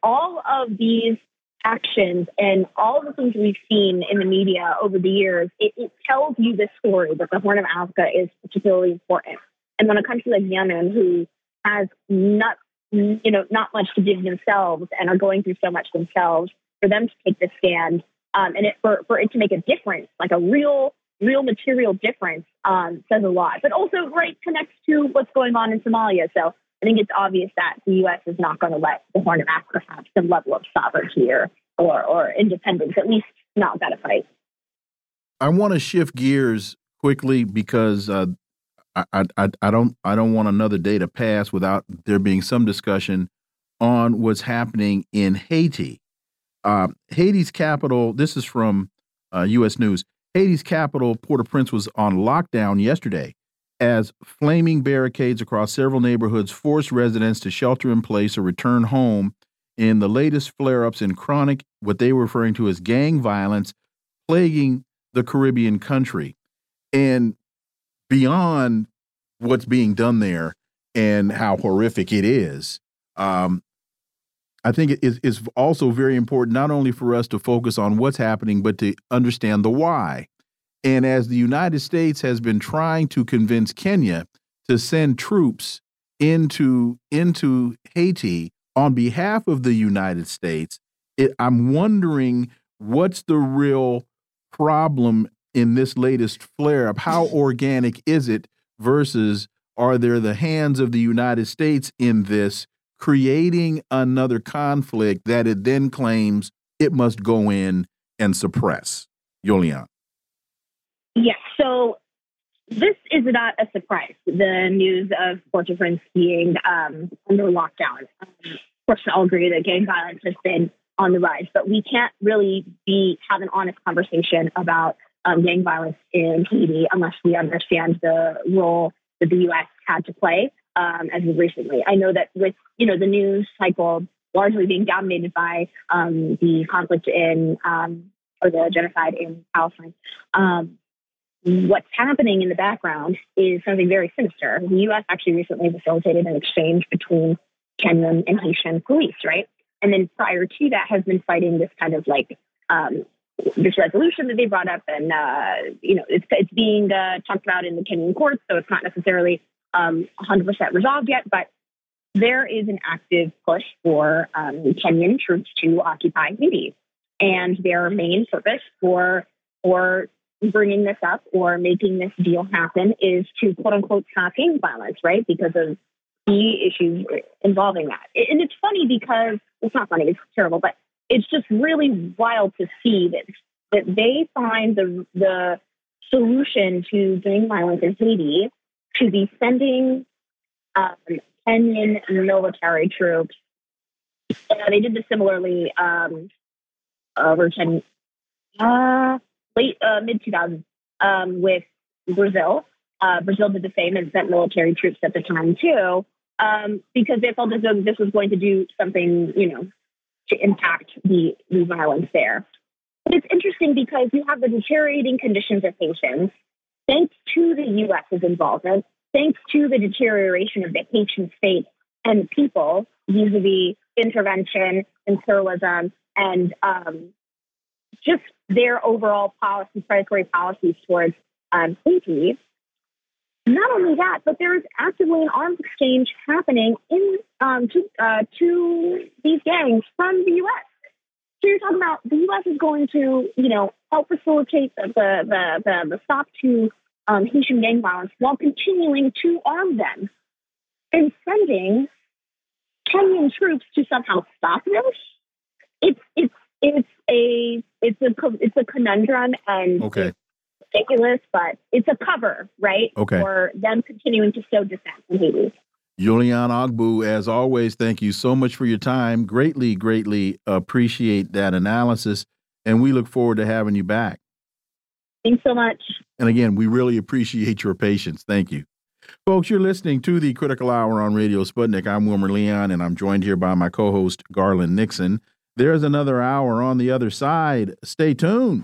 all of these actions and all the things we've seen in the media over the years, it, it tells you this story that the Horn of Africa is particularly important. And when a country like Yemen, who has not, you know, not much to give themselves and are going through so much themselves, for them to take this stand um, and it, for, for it to make a difference, like a real, real material difference, um, says a lot. But also, right, connects to what's going on in Somalia. So I think it's obvious that the U.S. is not going to let the Horn of Africa have some level of sovereignty or, or, or independence, at least not without a fight. I want to shift gears quickly because uh, I, I, I don't I don't want another day to pass without there being some discussion on what's happening in Haiti. Uh, Haiti's capital. This is from uh, U.S. News. Haiti's capital, Port-au-Prince, was on lockdown yesterday as flaming barricades across several neighborhoods forced residents to shelter in place or return home in the latest flare ups in chronic, what they were referring to as gang violence, plaguing the Caribbean country. And beyond what's being done there and how horrific it is, um, I think it is, is also very important not only for us to focus on what's happening, but to understand the why. And as the United States has been trying to convince Kenya to send troops into into Haiti on behalf of the United States, it, I'm wondering what's the real problem in this latest flare up? How organic is it versus are there the hands of the United States in this creating another conflict that it then claims it must go in and suppress? Yolian. Yes. So this is not a surprise. The news of Port-au-Prince being um, under lockdown. Um, of course, we all agree that gang violence has been on the rise, but we can't really be have an honest conversation about um, gang violence in Haiti unless we understand the role that the U.S. had to play um, as of recently. I know that with you know the news cycle largely being dominated by um, the conflict in um, or the genocide in Palestine. Um, what's happening in the background is something very sinister. The U.S. actually recently facilitated an exchange between Kenyan and Haitian police, right? And then prior to that, has been fighting this kind of like um, this resolution that they brought up, and uh, you know, it's it's being uh, talked about in the Kenyan courts, so it's not necessarily um, 100% resolved yet, but there is an active push for um, Kenyan troops to occupy Haiti, and their main purpose for for bringing this up or making this deal happen is to quote unquote gang violence, right? Because of the issues involving that. And it's funny because it's not funny, it's terrible, but it's just really wild to see that that they find the the solution to gang violence in Haiti to be sending um, Kenyan military troops. They did this similarly um, over 10, uh, late uh, mid 2000s um, with Brazil. Uh, Brazil did the same and sent military troops at the time too, um, because they felt as though this was going to do something, you know, to impact the, the violence there. But it's interesting because you have the deteriorating conditions of Haitians, thanks to the U.S.'s involvement, thanks to the deterioration of the Haitian state and people vis-a-vis intervention and pluralism and um, just their overall policy, predatory policies towards um, Haiti. Not only that, but there is actively an arms exchange happening in um, to, uh, to these gangs from the U.S. So you're talking about the U.S. is going to, you know, help facilitate the the the, the stop to um, Haitian gang violence while continuing to arm them and sending Kenyan troops to somehow stop this. It's it's it's a it's a it's a conundrum and okay. ridiculous, but it's a cover, right? Okay. For them continuing to sow dissent in Haiti. Yolian Ogbu, as always, thank you so much for your time. Greatly, greatly appreciate that analysis, and we look forward to having you back. Thanks so much. And again, we really appreciate your patience. Thank you. Folks, you're listening to the Critical Hour on Radio Sputnik. I'm Wilmer Leon, and I'm joined here by my co host, Garland Nixon. There's another hour on the other side. Stay tuned.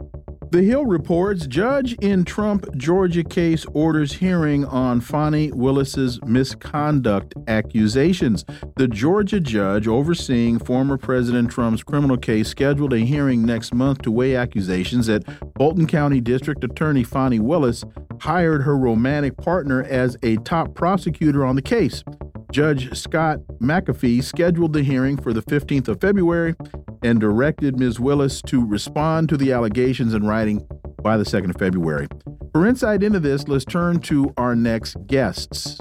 The Hill reports judge in Trump Georgia case orders hearing on Fani Willis's misconduct accusations. The Georgia judge overseeing former President Trump's criminal case scheduled a hearing next month to weigh accusations that Fulton County District Attorney Fani Willis hired her romantic partner as a top prosecutor on the case. Judge Scott McAfee scheduled the hearing for the 15th of February and directed Ms. Willis to respond to the allegations in writing by the 2nd of February. For insight into this, let's turn to our next guests.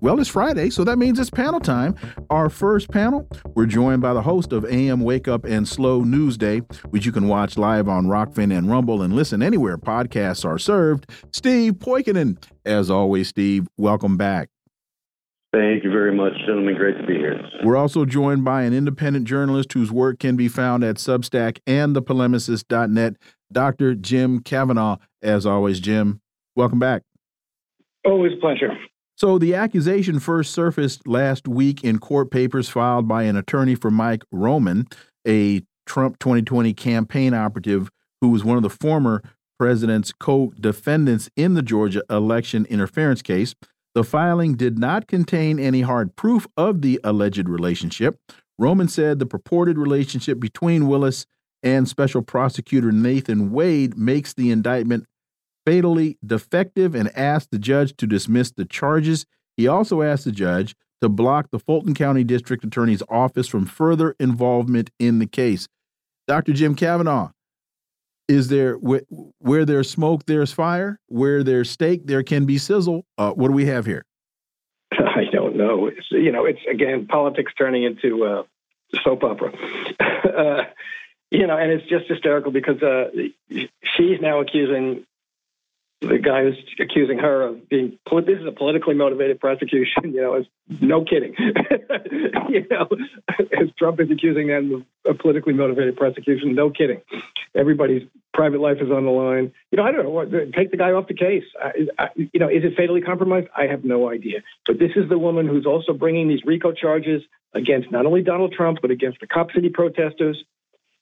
Well, it's Friday, so that means it's panel time. Our first panel, we're joined by the host of AM Wake Up and Slow News Day, which you can watch live on Rokfin and Rumble and listen anywhere podcasts are served. Steve Poikonen. As always, Steve, welcome back. Thank you very much, gentlemen. Great to be here. We're also joined by an independent journalist whose work can be found at Substack and thepolemicist.net, Dr. Jim Kavanagh. As always, Jim, welcome back. Always a pleasure. So, the accusation first surfaced last week in court papers filed by an attorney for Mike Roman, a Trump 2020 campaign operative who was one of the former president's co defendants in the Georgia election interference case. The filing did not contain any hard proof of the alleged relationship. Roman said the purported relationship between Willis and Special Prosecutor Nathan Wade makes the indictment fatally defective and asked the judge to dismiss the charges. He also asked the judge to block the Fulton County District Attorney's office from further involvement in the case. Dr. Jim Kavanagh, is there where there's smoke there's fire. Where there's steak there can be sizzle. Uh, what do we have here? I don't know. It's, you know it's again politics turning into uh, soap opera. Uh, you know and it's just hysterical because uh, she's now accusing the guy who's accusing her of being this is a politically motivated prosecution you know it's no kidding. You know as trump is accusing them of a politically motivated prosecution no kidding. Everybody's private life is on the line. You know i don't know what take the guy off the case. I, I, you know is it fatally compromised? I have no idea. But this is the woman who's also bringing these rico charges against not only donald trump but against the cop city protesters.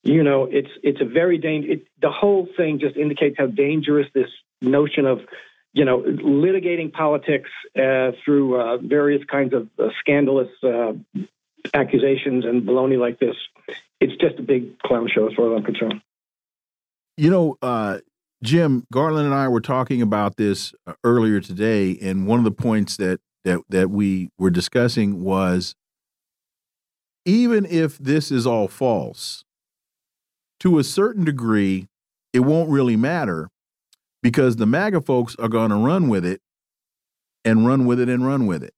You know it's it's a very dangerous the whole thing just indicates how dangerous this notion of you know litigating politics uh, through uh, various kinds of uh, scandalous uh, accusations and baloney like this it's just a big clown show as far as i'm concerned. You know uh, jim garland and i were talking about this earlier today and one of the points that that that we were discussing was even if this is all false to a certain degree it won't really matter because the MAGA folks are going to run with it and run with it and run with it.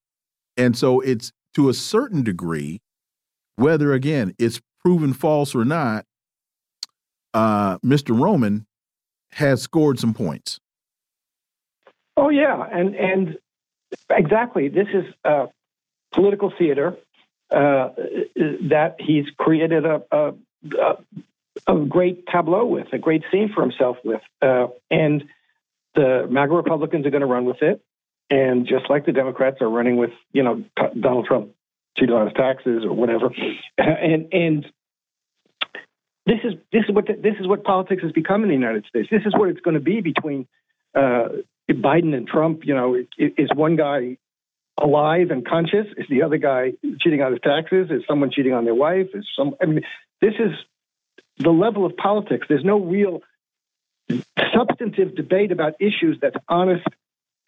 And so it's to a certain degree, whether again it's proven false or not, uh, Mr. Roman has scored some points. Oh yeah, and and exactly. This is political theater uh, that he's created a, a, a, great tableau with, a great scene for himself with, uh, and the MAGA Republicans are going to run with it. And just like the Democrats are running with, you know, Donald Trump cheated on his taxes or whatever. And, and, this is this is what this is what politics has become in the United States. This is what it's going to be between uh, Biden and Trump. You know, is one guy alive and conscious? Is the other guy cheating on his taxes? Is someone cheating on their wife? Is some? I mean, this is the level of politics. There's no real substantive debate about issues that's honest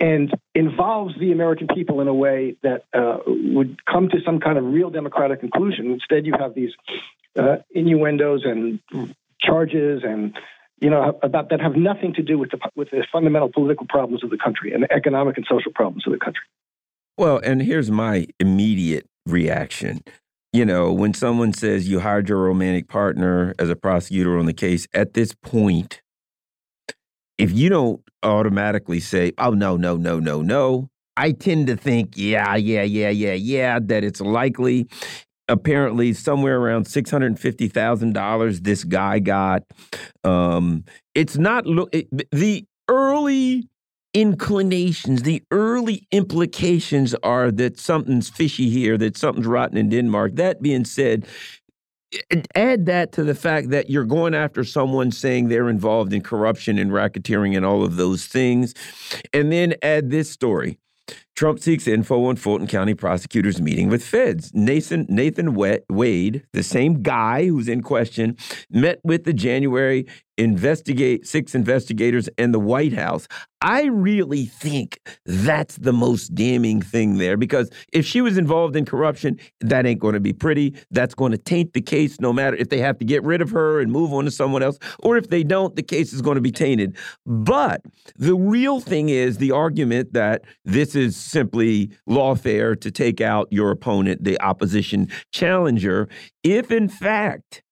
and involves the American people in a way that uh, would come to some kind of real democratic conclusion. Instead, you have these uh, innuendos and charges and you know about that have nothing to do with the with the fundamental political problems of the country and the economic and social problems of the country. Well, and here's my immediate reaction. You know, when someone says you hired your romantic partner as a prosecutor on the case, at this point, if you don't automatically say, oh, no, no, no, no, no, I tend to think, yeah, yeah, yeah, yeah, yeah, that it's likely. Apparently, somewhere around six hundred fifty thousand dollars. This guy got. Um, it's not look it, the early inclinations, the early implications are that something's fishy here, that something's rotten in Denmark. That being said, add that to the fact that you're going after someone saying they're involved in corruption and racketeering and all of those things. And then add this story. Trump seeks info on Fulton County prosecutors meeting with feds. Nathan Nathan Wade, the same guy who's in question, met with the January investigate six investigators and the White House. I really think that's the most damning thing there because if she was involved in corruption, that ain't going to be pretty. That's going to taint the case no matter if they have to get rid of her and move on to someone else, or if they don't, the case is going to be tainted. But the real thing is the argument that this is simply lawfare to take out your opponent, the opposition challenger, if in fact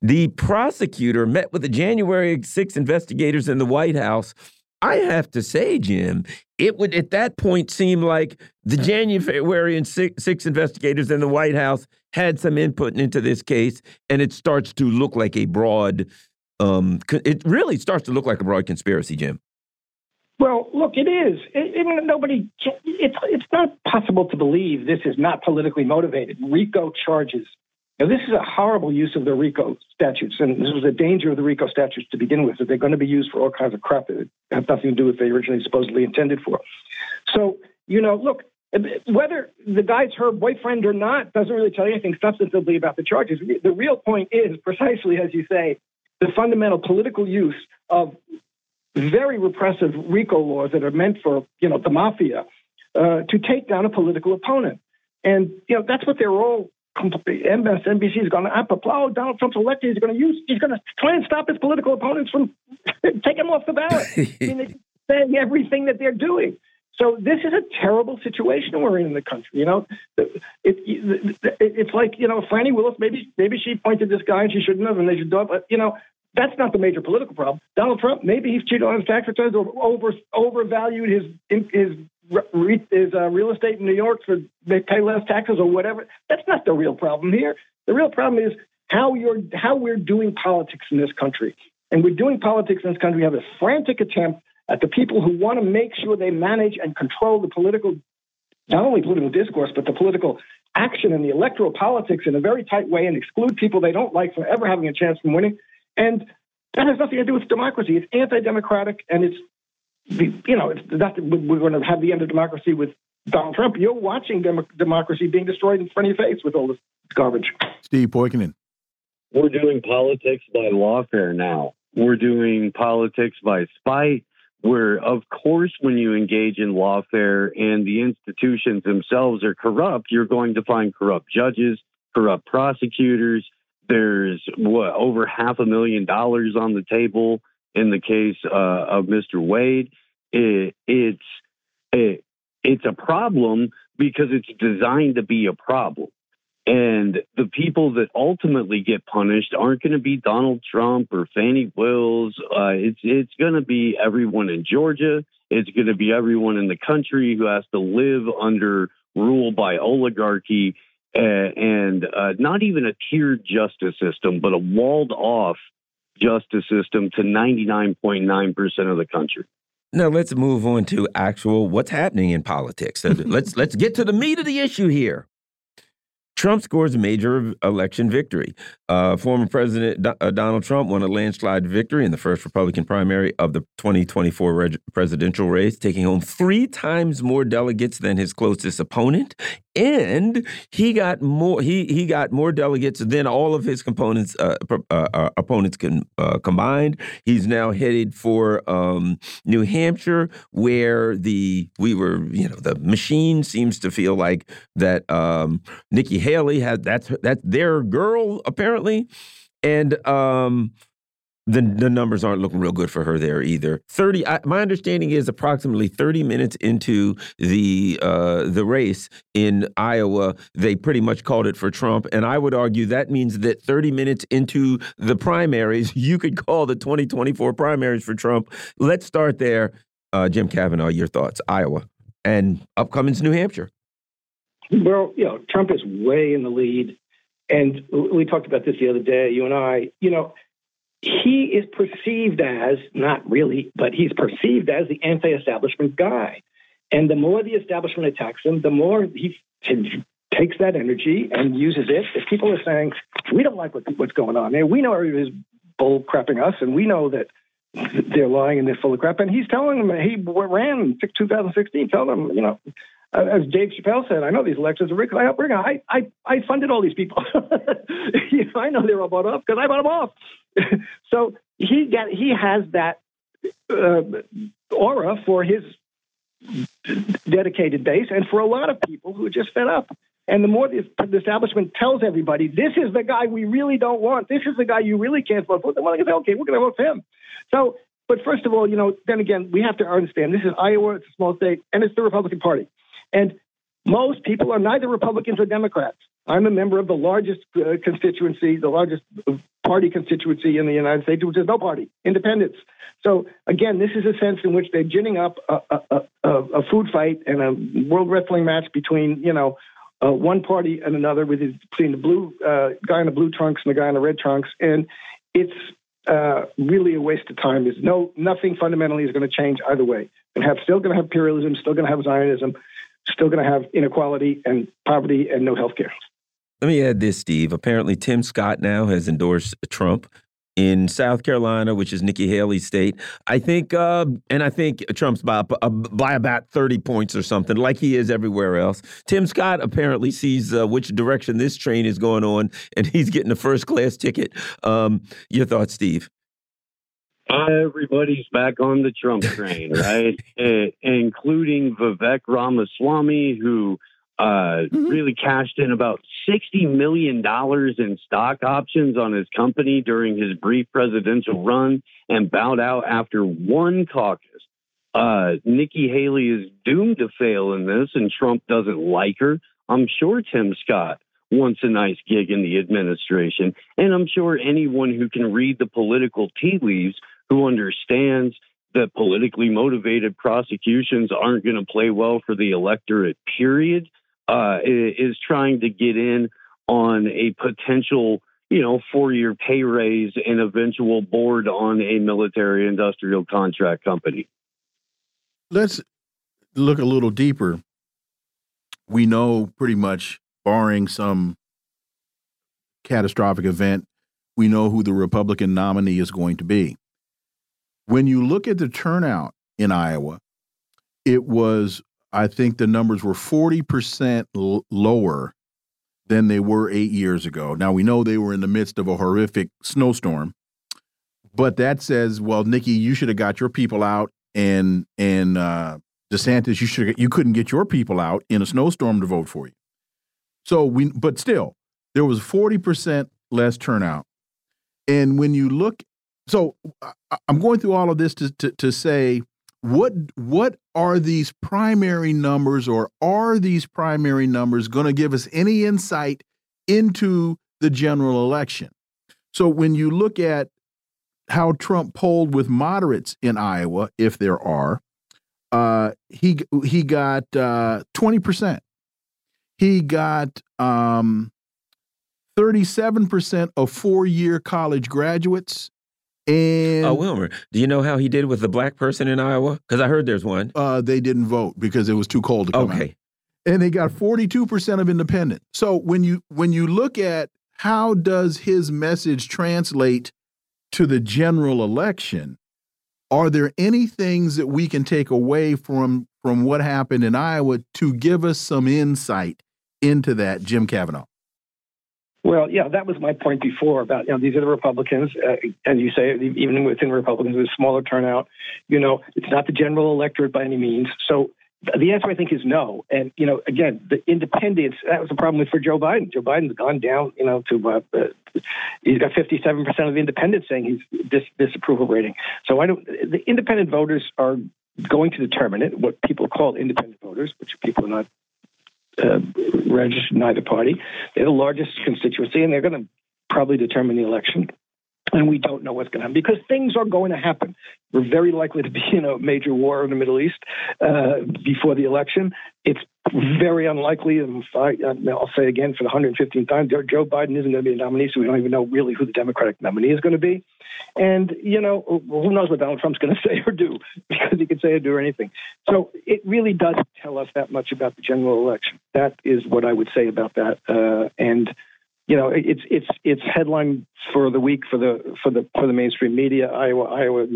the prosecutor met with the January 6 investigators in the White House. I have to say, Jim, it would at that point seem like the January six, six, investigators in the White House had some input into this case, and it starts to look like a broad. Um, it really starts to look like a broad conspiracy, Jim. Look, it is. It, it, nobody. It's it's not possible to believe this is not politically motivated. RICO charges now, this is a horrible use of the RICO statutes, and this was the danger of the RICO statutes to begin with, that they're going to be used for all kinds of crap that have nothing to do with what they originally supposedly intended for. So, you know, look, whether the guy's her boyfriend or not doesn't really tell you anything substantively about the charges. The real point is precisely as you say, the fundamental political use of very repressive RICO laws that are meant for, you know, the mafia uh, to take down a political opponent. And, you know, that's what they're all MSNBC is going to applaud oh, Donald Trump's elected. He's going to use. He's going to try and stop his political opponents from taking him off the ballot. I mean, saying everything that they're doing. So this is a terrible situation we're in in the country. You know, it, it, it, it's like you know Fani Willis. Maybe maybe she pointed this guy and she shouldn't have, and they should do it. But you know, that's not the major political problem. Donald Trump, maybe he's cheated on his tax returns or over overvalued his his is uh, real estate in New York so they pay less taxes or whatever. That's not the real problem here. The real problem is how you're how we're doing politics in this country. And we're doing politics in this country. We have a frantic attempt at the people who want to make sure they manage and control the political, not only political discourse, but the political action and the electoral politics in a very tight way and exclude people they don't like from ever having a chance from winning. And that has nothing to do with democracy. It's anti-democratic and it's you know, it's not we're going to have the end of democracy with Donald Trump. You're watching dem democracy being destroyed in front of your face with all this garbage. Steve Poikonen. We're doing politics by lawfare now. We're doing politics by spite. Where, of course, when you engage in lawfare and the institutions themselves are corrupt, you're going to find corrupt judges, corrupt prosecutors. There's what over half a million dollars on the table in the case uh, of Mr. Wade, it, it's it, it's a problem because it's designed to be a problem. And the people that ultimately get punished aren't going to be Donald Trump or Fani Willis. Uh, it's it's going to be everyone in Georgia. It's going to be everyone in the country who has to live under rule by oligarchy and uh, not even a tiered justice system, but a walled off justice system to 99.9% of the country. Now let's move on to actual what's happening in politics. let's let's get to the meat of the issue here. Trump scores a major election victory. Uh, former President uh, Donald Trump won a landslide victory in the first Republican primary of the 2024 presidential race, taking home three times more delegates than his closest opponent and he got more he he got more delegates than all of his components uh, uh, uh, opponents can uh, combined. He's now headed for um, New Hampshire, where the we were you know the machine seems to feel like that um, Nikki Haley had that's that's their girl apparently, and um, the the numbers aren't looking real good for her there either. Thirty. I, my understanding is approximately thirty minutes into the uh, the race in Iowa, they pretty much called it for Trump, and I would argue that means that thirty minutes into the primaries, you could call the twenty twenty four primaries for Trump. Let's start there. Uh, Jim Kavanagh, your thoughts? Iowa and upcoming's New Hampshire. Well, you know, Trump is way in the lead, and we talked about this the other day. You and I, you know he is perceived as, not really, but he's perceived as the anti establishment guy. And the more the establishment attacks him, the more he takes that energy and uses it. If people are saying, we don't like what, what's going on there, we know everybody's bull crapping us, and we know that they're lying and they're full of crap. And he's telling them, he ran in 2016, telling them, you know, as Dave Chappelle said, I know these elections are rigged. I helped rig. I, I, I funded all these people. you know, I know they were all bought off because I bought them off. so he get he has that uh, aura for his dedicated base, and for a lot of people who are just fed up. And the more the, establishment tells everybody, this is the guy we really don't want, this is the guy you really can't vote for, then well, say, okay, we're going to vote for him. So, but first of all, you know, then again, we have to understand this is Iowa, it's a small state, and it's the Republican Party. And most people are neither Republicans or Democrats. I'm a member of the largest uh, constituency, the largest party constituency in the United States, which is no party, independents. So again, this is a sense in which they're ginning up a, a, a, a food fight and a world wrestling match between, you know, uh, one party and another, with between the blue uh, guy in the blue trunks and the guy in the red trunks, and it's uh, really a waste of time. There's no nothing fundamentally is going to change either way. And have still going to have imperialism, still going to have Zionism, still going to have inequality and poverty and no health care. Let me add this, Steve. Apparently, Tim Scott now has endorsed Trump in South Carolina, which is Nikki Haley's state. I think, uh, and I think Trump's by, uh, by about 30 points or something, like he is everywhere else. Tim Scott apparently sees uh, which direction this train is going on, and he's getting a first class ticket. Um, your thoughts, Steve? Everybody's back on the Trump train, right? uh, including Vivek Ramaswamy, who uh, mm-hmm. really cashed in about $60 million in stock options on his company during his brief presidential run and bowed out after one caucus. Uh, Nikki Haley is doomed to fail in this, and Trump doesn't like her. I'm sure Tim Scott wants a nice gig in the administration. And I'm sure anyone who can read the political tea leaves, who understands that politically motivated prosecutions aren't going to play well for the electorate, period, uh, is trying to get in on a potential, you know, four-year pay raise and eventual board on a military industrial contract company. Let's look a little deeper. We know pretty much, barring some catastrophic event, we know who the Republican nominee is going to be. When you look at the turnout in Iowa, it was I think the numbers were 40% lower than they were eight years ago. Now, we know they were in the midst of a horrific snowstorm, but that says, well, Nikki, you should have got your people out, and and uh, DeSantis, you should you couldn't get your people out in a snowstorm to vote for you. So we, but still, there was 40% less turnout. And when you look, so I'm going through all of this to, to, to say what what are these primary numbers or are these primary numbers going to give us any insight into the general election? So when you look at how trump polled with moderates in iowa if there are uh, he he got uh, 20% he got um, 37% of four-year college graduates and oh, Wilmer, do you know how he did with the black person in Iowa? Because I heard there's one. Uh, they didn't vote because it was too cold to come okay. out. and they got 42% of independent. So when you when you look at how does his message translate to the general election, are there any things that we can take away from from what happened in Iowa to give us some insight into that, Jim Kavanagh? Well, yeah, that was my point before about you know these are the Republicans, uh, and you say even within Republicans, there's smaller turnout. You know, it's not the general electorate by any means. So the answer I think is no. And you know, again, the independents that was a problem with for Joe Biden. Joe Biden's gone down, you know, to uh, uh, he's got 57 percent of the independents saying he's dis- disapproval rating. So I don't. The independent voters are going to determine it. What people call independent voters, which people are not uh, registered in either party. They're the largest constituency, and they're going to probably determine the election. And we don't know what's going to happen because things are going to happen. We're very likely to be in a major war in the Middle East uh, before the election. It's very unlikely, and I, will say again for the 115th time, Joe Biden isn't going to be a nominee, so we don't even know really who the Democratic nominee is going to be. And, you know, who knows what Donald Trump's going to say or do because he can say or do anything. So it really does tell us that much about the general election. That is what I would say about that. Uh, and, you know, it's it's it's headline for the week for the for the for the mainstream media. Iowa, Iowa,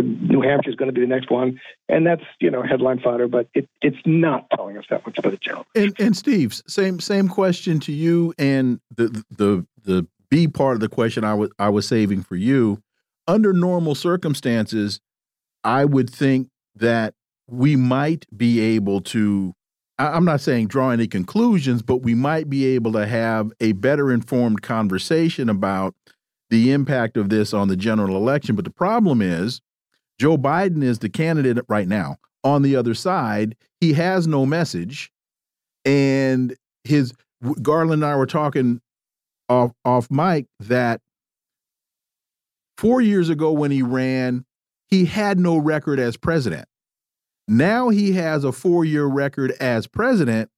New Hampshire is going to be the next one, and that's you know headline fodder. But it, it's not telling us that much about the general. And, and Steve, same same question to you, and the the the B part of the question I was I was saving for you. Under normal circumstances, I would think that we might be able to. I'm not saying draw any conclusions, but we might be able to have a better informed conversation about the impact of this on the general election. But the problem is, Joe Biden is the candidate right now. On the other side, he has no message, and his Garland and I were talking off off mic that four years ago when he ran, he had no record as president. Now he has a four year record as president,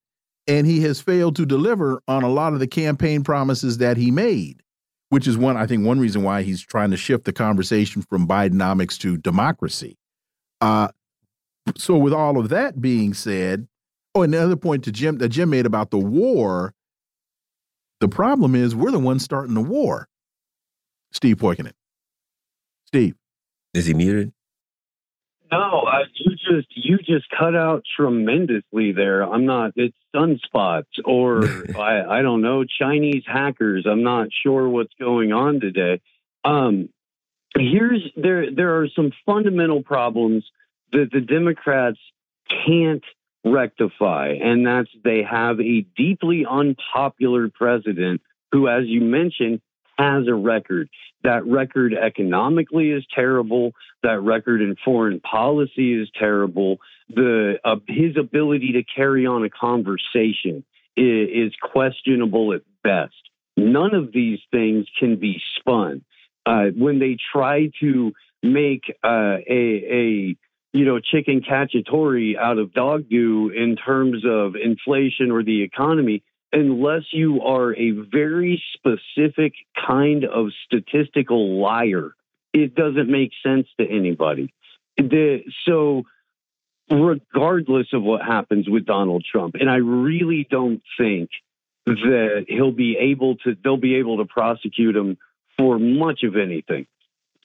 and he has failed to deliver on a lot of the campaign promises that he made, which is one, I think, one reason why he's trying to shift the conversation from Bidenomics to democracy. Uh, so, with all of that being said, oh, and another point to Jim that Jim made about the war the problem is we're the ones starting the war. Steve Poikonen. Steve. Is he muted? No, uh, you just you just cut out tremendously there. I'm not. It's sunspots or I, I don't know Chinese hackers. I'm not sure what's going on today. Um, here's there there are some fundamental problems that the Democrats can't rectify, and that's they have a deeply unpopular president who, as you mentioned, has a record. That record economically is terrible. That record in foreign policy is terrible. The uh, his ability to carry on a conversation is, is, questionable at best. None of these things can be spun. Uh, when they try to make uh, a, a you know, chicken cacciatore out of dog do in terms of inflation or the economy unless you are a very specific kind of statistical liar. It doesn't make sense to anybody. The, so, regardless of what happens with Donald Trump, and I really don't think that he'll be able to, they'll be able to prosecute him for much of anything.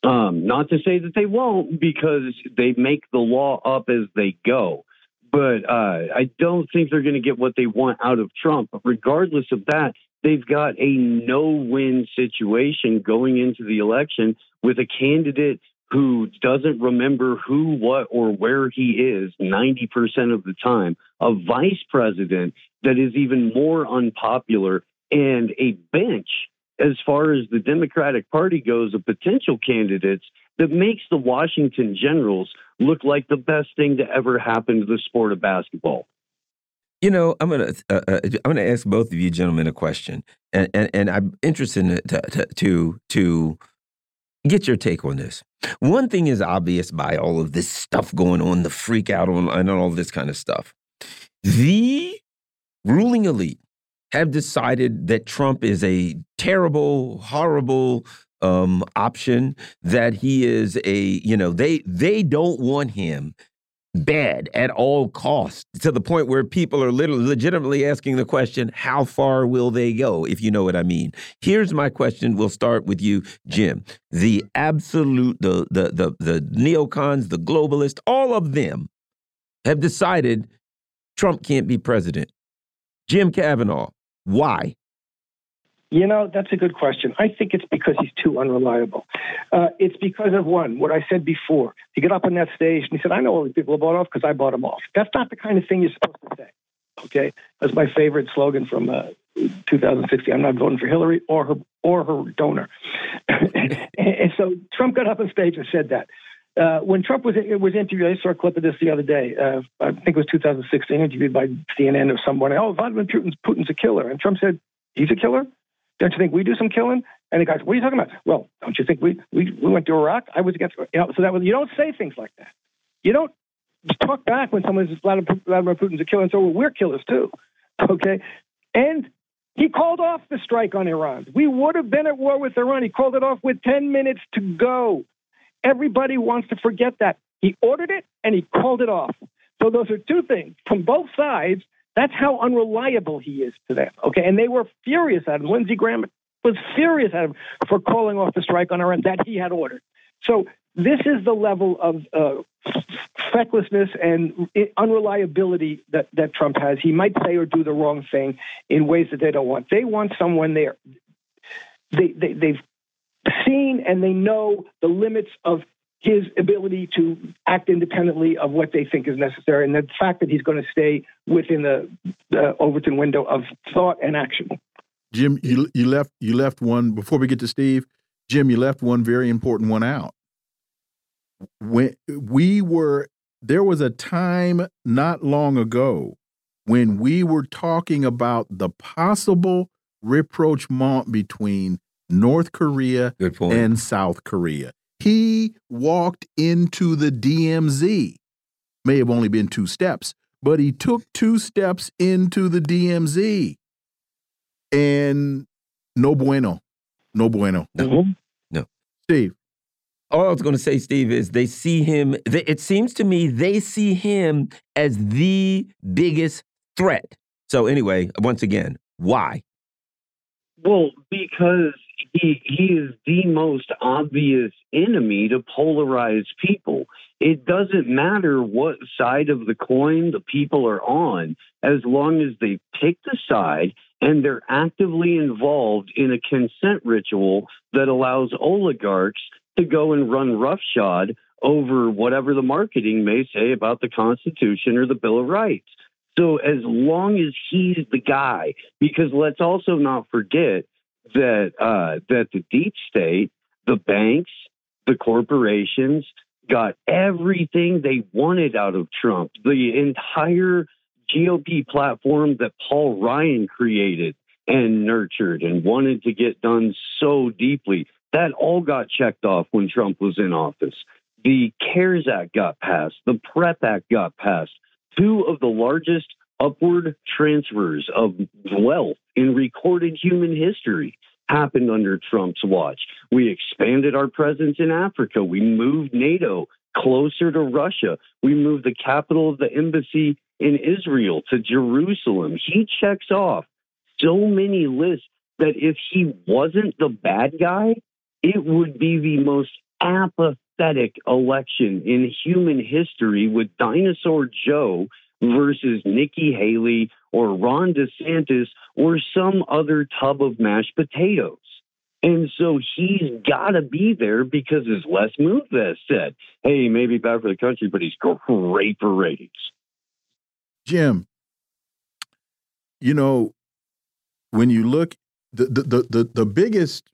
Um, not to say that they won't, because they make the law up as they go. But uh, I don't think they're going to get what they want out of Trump. But regardless of that, they've got a no win situation going into the election with a candidate who doesn't remember who, what, or where he is 90% of the time, a vice president that is even more unpopular, and a bench as far as the Democratic Party goes of potential candidates that makes the Washington Generals look like the best thing to ever happen to the sport of basketball. You know, I'm gonna uh, uh, I'm gonna ask both of you gentlemen a question, and and, and I'm interested to, to to to get your take on this. One thing is obvious by all of this stuff going on, the freak out on and all this kind of stuff. The ruling elite have decided that Trump is a terrible, horrible um, option. That he is a, you know, they they don't want him bad at all costs to the point where people are literally legitimately asking the question how far will they go? if you know what i mean. Here's my question. We'll start with you jim. The absolute the the the, the neocons the globalists all of them have decided trump can't be president. Jim kavanagh. Why you know, that's a good question. I think it's because he's too unreliable. Uh, it's because of one, what I said before. He got up on that stage and he said, I know all these people are bought off because I bought them off. That's not the kind of thing you're supposed to say. Okay? That's my favorite slogan from uh, 2016. I'm not voting for Hillary or her or her donor. and so Trump got up on stage and said that. Uh, when Trump was was interviewed, I saw a clip of this the other day. Uh, I think it was 2016, interviewed by CNN or someone. Oh, Vladimir Putin's, Putin's a killer, and Trump said, "He's a killer." Don't you think we do some killing? And the guy said, What are you talking about? Well, don't you think we, we, we went to Iraq? I was against, you know, so that was, you don't say things like that. You don't talk back when someone says Vladimir Putin's a killer and so well, we're killers too. Okay. And he called off the strike on Iran. We would have been at war with Iran. He called it off with 10 minutes to go. Everybody wants to forget that. He ordered it and he called it off. So those are two things from both sides that's how unreliable he is to them. Okay, and they were furious at him. Lindsey Graham was furious at him for calling off the strike on Iran that he had ordered. So this is the level of uh, fecklessness and unreliability that, that Trump has. He might say or do the wrong thing in ways that they don't want. They want someone there. They, they, they've seen and they know the limits of his ability to act independently of what they think is necessary, and the fact that he's going to stay within the, the Overton window of thought and action. Jim, you you left you left one before we get to Steve. Jim, you left one very important one out. When we were there was a time not long ago when we were talking about the possible rapprochement between North Korea and South Korea. He walked into the DMZ. May have only been two steps, but he took two steps into the DMZ. And no bueno. No bueno. No. No. Steve. All I was going to say, Steve, is they see him. It seems to me they see him as the biggest threat. So, anyway, once again, why? Well, because he he is the most obvious enemy to polarize people. It doesn't matter what side of the coin the people are on, as long as they pick the side and they're actively involved in a consent ritual that allows oligarchs to go and run roughshod over whatever the marketing may say about the Constitution or the Bill of Rights. So as long as he's the guy, because let's also not forget that uh, that the deep state, the banks, the corporations got everything they wanted out of Trump. The entire GOP platform that Paul Ryan created and nurtured and wanted to get done so deeply, that all got checked off when Trump was in office. The CARES Act got passed, the PREP Act got passed. Two of the largest upward transfers of wealth in recorded human history happened under Trump's watch. We expanded our presence in Africa. We moved NATO closer to Russia. We moved the capital of the embassy in Israel to Jerusalem. He checks off so many lists that if he wasn't the bad guy, it would be the most apathetic election in human history with Dinosaur Joe versus Nikki Haley or Ron DeSantis or some other tub of mashed potatoes. And so he's got to be there because, as Les Moonves said, hey, he may be bad for the country, but he's great for ratings. Jim, you know, when you look, the, the, the, the biggest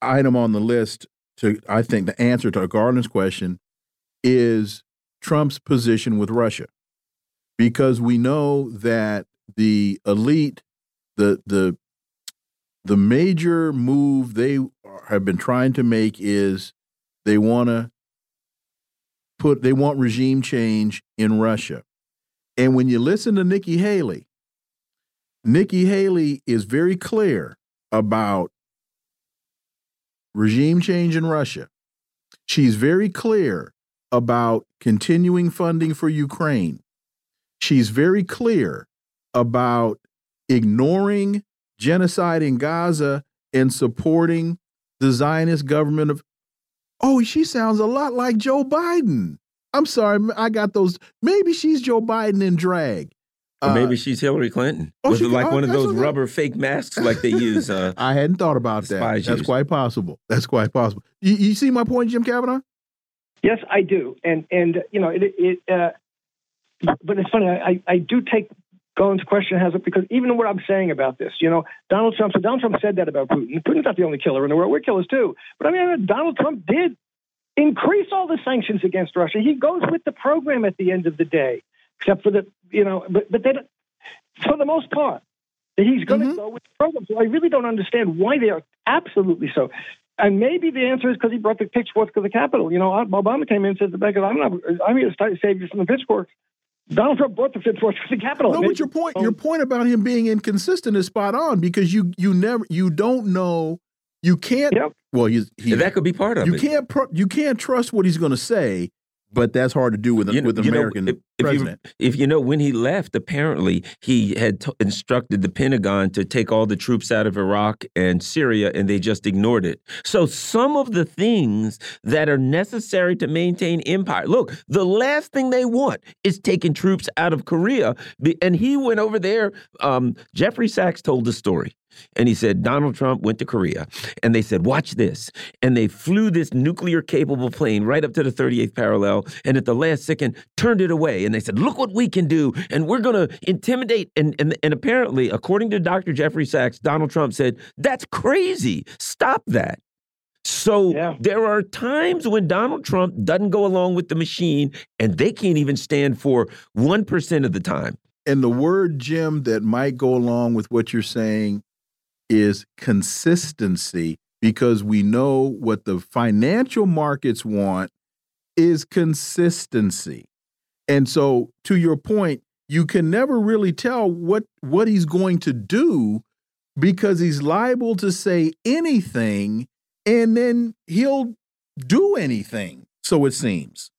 item on the list to, I think, the answer to a Garland's question is Trump's position with Russia because we know that the elite, the the the major move they have been trying to make is they want to put they want regime change in Russia. And when you listen to Nikki Haley, Nikki Haley is very clear about regime change in Russia. She's very clear about continuing funding for Ukraine. She's very clear about ignoring genocide in Gaza and supporting the Zionist government of. Oh, she sounds a lot like Joe Biden. I'm sorry, I got those. Maybe she's Joe Biden in drag. Or maybe uh, she's Hillary Clinton. Oh, Was it like oh, one of those rubber fake masks like they use? Uh, I hadn't thought about that. That's use. quite possible. That's quite possible. You, you, see my point, Jim Kavanagh? Yes, I do. And and you know it. it uh, but it's funny. I I do take go question has it because even what I'm saying about this, you know, Donald Trump. So Donald Trump said that about Putin. Putin's not the only killer in the world. We're killers too. But I mean, Donald Trump did increase all the sanctions against Russia. He goes with the program at the end of the day, except for the, you know, but, but they, for the most part, he's going to mm-hmm. go with the program. So I really don't understand why they are absolutely so. And maybe the answer is because he brought the pitchforks to the Capitol. You know, Obama came in and said, "I'm not. I'm here to save you from the pitchforks." Donald Trump brought the pitchforks to the Capitol. No, but your point, your um, point about him being inconsistent is spot on because you you never you don't know you can't. Yep. Well, he's, he's, that could be part of you it. Can't you can't trust what he's going to say, but that's hard to do with you know, with an American know, if, president. If you, if you, know, when he left, apparently he had instructed the Pentagon to take all the troops out of Iraq and Syria, and they just ignored it. So some of the things that are necessary to maintain empire. Look, the last thing they want is taking troops out of Korea, and he went over there. Um, Jeffrey Sachs told the story. And he said, Donald Trump went to Korea. And they said, watch this. And they flew this nuclear capable plane right up to the 38th parallel. And at the last second, turned it away. And they said, look what we can do. And we're going to intimidate. And, and, and apparently, according to Dr. Jeffrey Sachs, Donald Trump said, that's crazy. Stop that. So yeah. there are times when Donald Trump doesn't go along with the machine, and they can't even stand for 1% of the time. And the word, Jim, that might go along with what you're saying is consistency because we know what the financial markets want is consistency. And so to your point, you can never really tell what what he's going to do because he's liable to say anything and then he'll do anything. So it seems.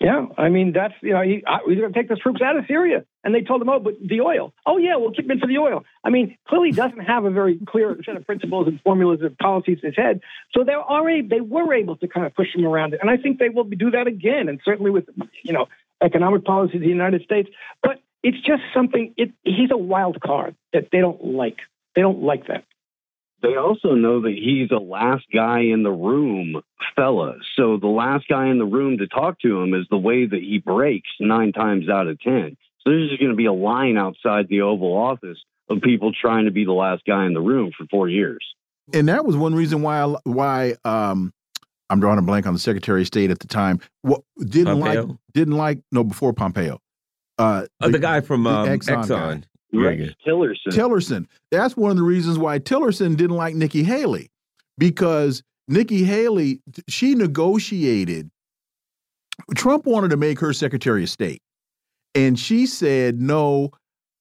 Yeah, I mean that's you know he, we're going to take the troops out of Syria, and they told him, oh, but the oil. Oh yeah, we'll keep them for the oil. I mean, clearly doesn't have a very clear set of principles and formulas and policies in his head. So they already they were able to kind of push him around it, and I think they will do that again, and certainly with you know economic policies of the United States. But it's just something. It, he's a wild card that they don't like. They don't like that they also know that he's the last guy in the room fella. So the last guy in the room to talk to him is the way that he breaks nine times out of 10. So there's just going to be a line outside the Oval Office of people trying to be the last guy in the room for four years. And that was one reason why why um, I'm drawing a blank on the Secretary of State at the time. What didn't Pompeo? like didn't like no before Pompeo. Uh, the, uh, the guy from um, Exxon. Exxon. Right. Tillerson. Tillerson. That's one of the reasons why Tillerson didn't like Nikki Haley because Nikki Haley, she negotiated. Trump wanted to make her Secretary of State. And she said, no,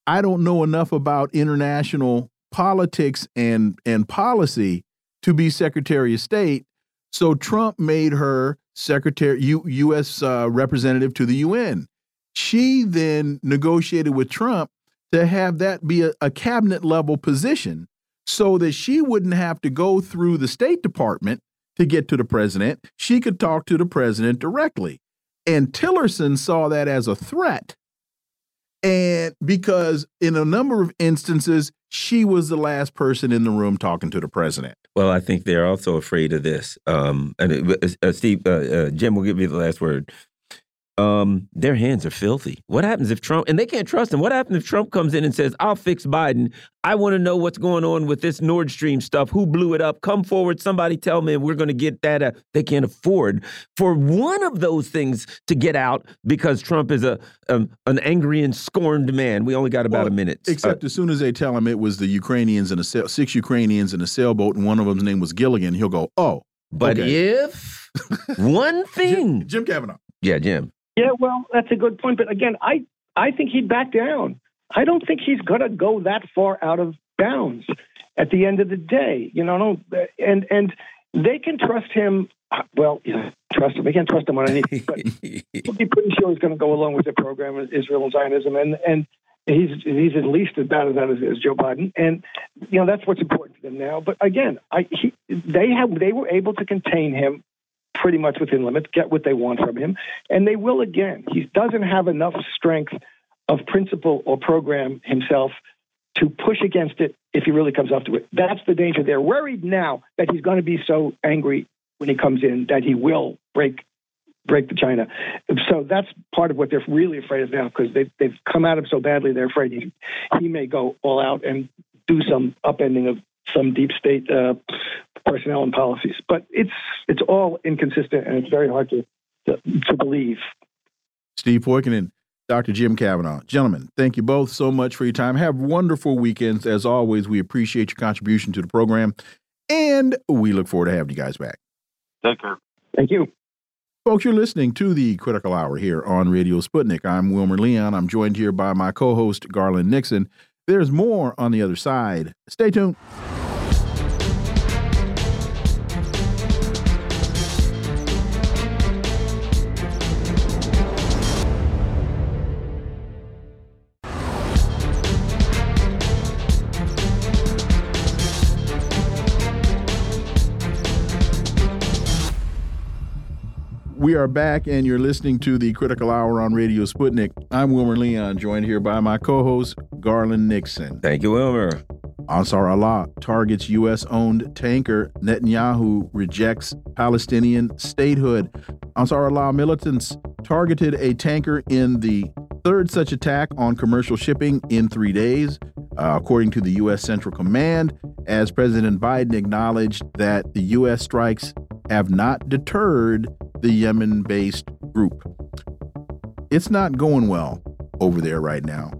I don't know enough about international politics and, and policy to be Secretary of State. So Trump made her Secretary, U, U.S. Uh, representative to the UN. She then negotiated with Trump to have that be a, a cabinet level position so that she wouldn't have to go through the State Department to get to the president. She could talk to the president directly. And Tillerson saw that as a threat. And because in a number of instances, she was the last person in the room talking to the president. Well, I think they're also afraid of this. Um, and uh, Steve, uh, uh, Jim will give you the last word um, their hands are filthy. What happens if Trump, and they can't trust him, what happens if Trump comes in and says, I'll fix Biden? I want to know what's going on with this Nord Stream stuff. Who blew it up? Come forward. Somebody tell me we're going to get that. Uh, they can't afford for one of those things to get out because Trump is a um, an angry and scorned man. We only got about well, a minute. Except uh, as soon as they tell him it was the Ukrainians and a six Ukrainians in a sailboat, and one of them's name was Gilligan, he'll go, oh. But okay. if one thing. Jim, Jim Kavanagh. Yeah, Jim. Yeah, well, that's a good point. But again, I I think he'd back down. I don't think he's going to go that far out of bounds at the end of the day. You know, and and they can trust him. Well, trust him. We can't trust him on anything, but we'll be pretty sure he's going to go along with the program of Israel and Zionism, and and he's he's at least as bad as that as, as Joe Biden, and you know that's what's important to them now. But again, I he, they have they were able to contain him pretty much within limits, get what they want from him, and they will again. He doesn't have enough strength of principle or program himself to push against it if he really comes up to it. That's the danger. They're worried now that he's going to be so angry when he comes in that he will break break the China. So that's part of what they're really afraid of now because they've, they've come at him so badly. They're afraid he, he may go all out and do some upending of some deep state uh, personnel and policies. But it's it's all inconsistent and it's very hard to to, to believe. Steve Poikonen, Dr. Jim Kavanagh. Gentlemen, thank you both so much for your time. Have wonderful weekends. As always, we appreciate your contribution to the program, and we look forward to having you guys back. Take care. Thank you. Folks, you're listening to the Critical Hour here on Radio Sputnik. I'm Wilmer Leon. I'm joined here by my co host, Garland Nixon. There's more on the other side. Stay tuned. We are back, and you're listening to the Critical Hour on Radio Sputnik. I'm Wilmer Leon, joined here by my co host, Garland Nixon. Thank you, Wilmer. Ansar Allah targets U.S. owned tanker. Netanyahu rejects Palestinian statehood. Ansar Allah militants targeted a tanker in the third such attack on commercial shipping in three days, uh, according to the U.S. Central Command, as President Biden acknowledged that the U.S. strikes have not deterred the Yemen based group. It's not going well over there right now.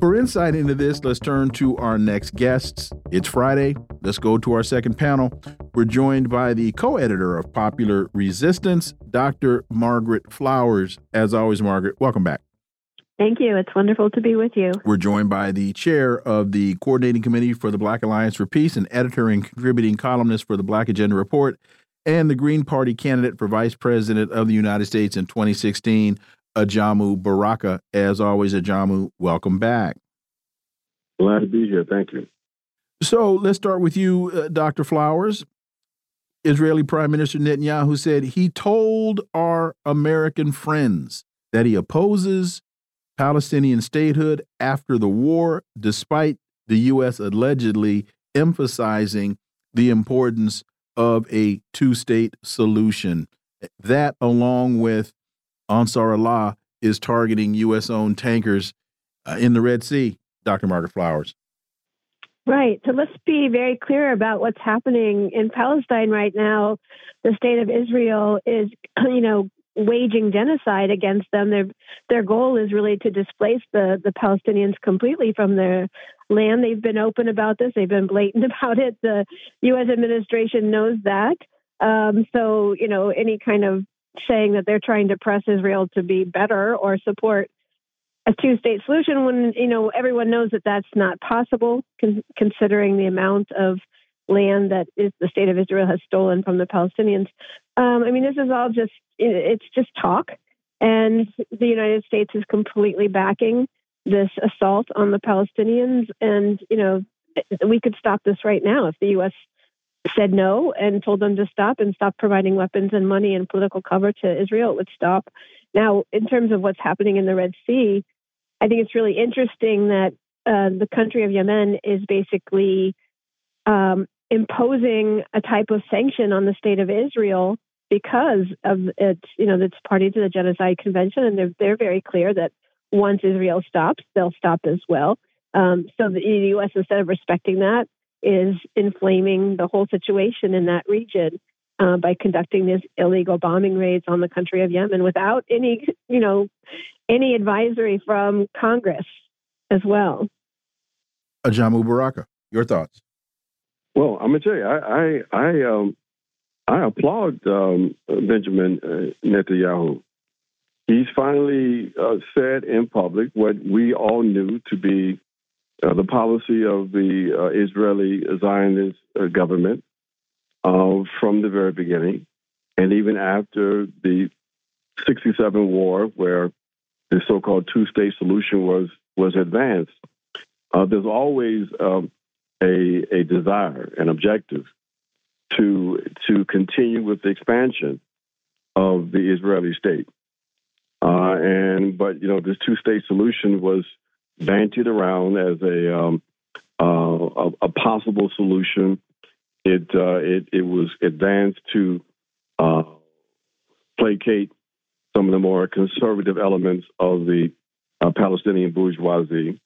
For insight into this, let's turn to our next guests. It's Friday. Let's go to our second panel. We're joined by the co editor of Popular Resistance, Dr. Margaret Flowers. As always, Margaret, welcome back. Thank you. It's wonderful to be with you. We're joined by the chair of the Coordinating Committee for the Black Alliance for Peace and editor and contributing columnist for the Black Agenda Report, and the Green Party candidate for Vice President of the United States in 2016, Ajamu Baraka. As always, Ajamu, welcome back. Glad to be here. Thank you. So let's start with you, uh, Dr. Flowers. Israeli Prime Minister Netanyahu said he told our American friends that he opposes Palestinian statehood after the war, despite the U.S. allegedly emphasizing the importance of a two state solution. That, along with Ansar Allah, is targeting U.S. owned tankers uh, in the Red Sea, Dr. Margaret Flowers. Right. So let's be very clear about what's happening in Palestine right now. The state of Israel is, you know, waging genocide against them. Their their goal is really to displace the the Palestinians completely from their land. They've been open about this. They've been blatant about it. The U.S. administration knows that. Um, so you know, any kind of saying that they're trying to press Israel to be better or support a two-state solution when you know everyone knows that that's not possible, con- considering the amount of land that is the state of Israel has stolen from the Palestinians. Um, I mean, this is all just it's just talk, and the United States is completely backing this assault on the Palestinians. And you know, we could stop this right now if the U.S. said no and told them to stop and stop providing weapons and money and political cover to Israel. It would stop. Now, in terms of what's happening in the Red Sea, I think it's really interesting that uh, the country of Yemen is basically um, imposing a type of sanction on the state of Israel because of its, you know, it's party to the Genocide Convention, and they're they're very clear that once Israel stops, they'll stop as well. Um, so the U.S. instead of respecting that is inflaming the whole situation in that region uh, by conducting these illegal bombing raids on the country of Yemen without any, you know, any advisory from Congress as well. Ajamu Baraka, your thoughts? Well, I'm gonna tell you, I I I, um, I applaud um, Benjamin uh, Netanyahu. He's finally uh, said in public what we all knew to be uh, the policy of the uh, Israeli Zionist uh, government uh, from the very beginning. and even after the 67 war, where the so-called two-state solution was was advanced, there's always um, a, a desire, an objective to to continue with the expansion of the Israeli state. Uh, and but you know this two-state solution was bantied around as a um, uh, a, a, possible solution. It uh, it it was advanced to uh, placate some of the more conservative elements of the uh, Palestinian bourgeoisie,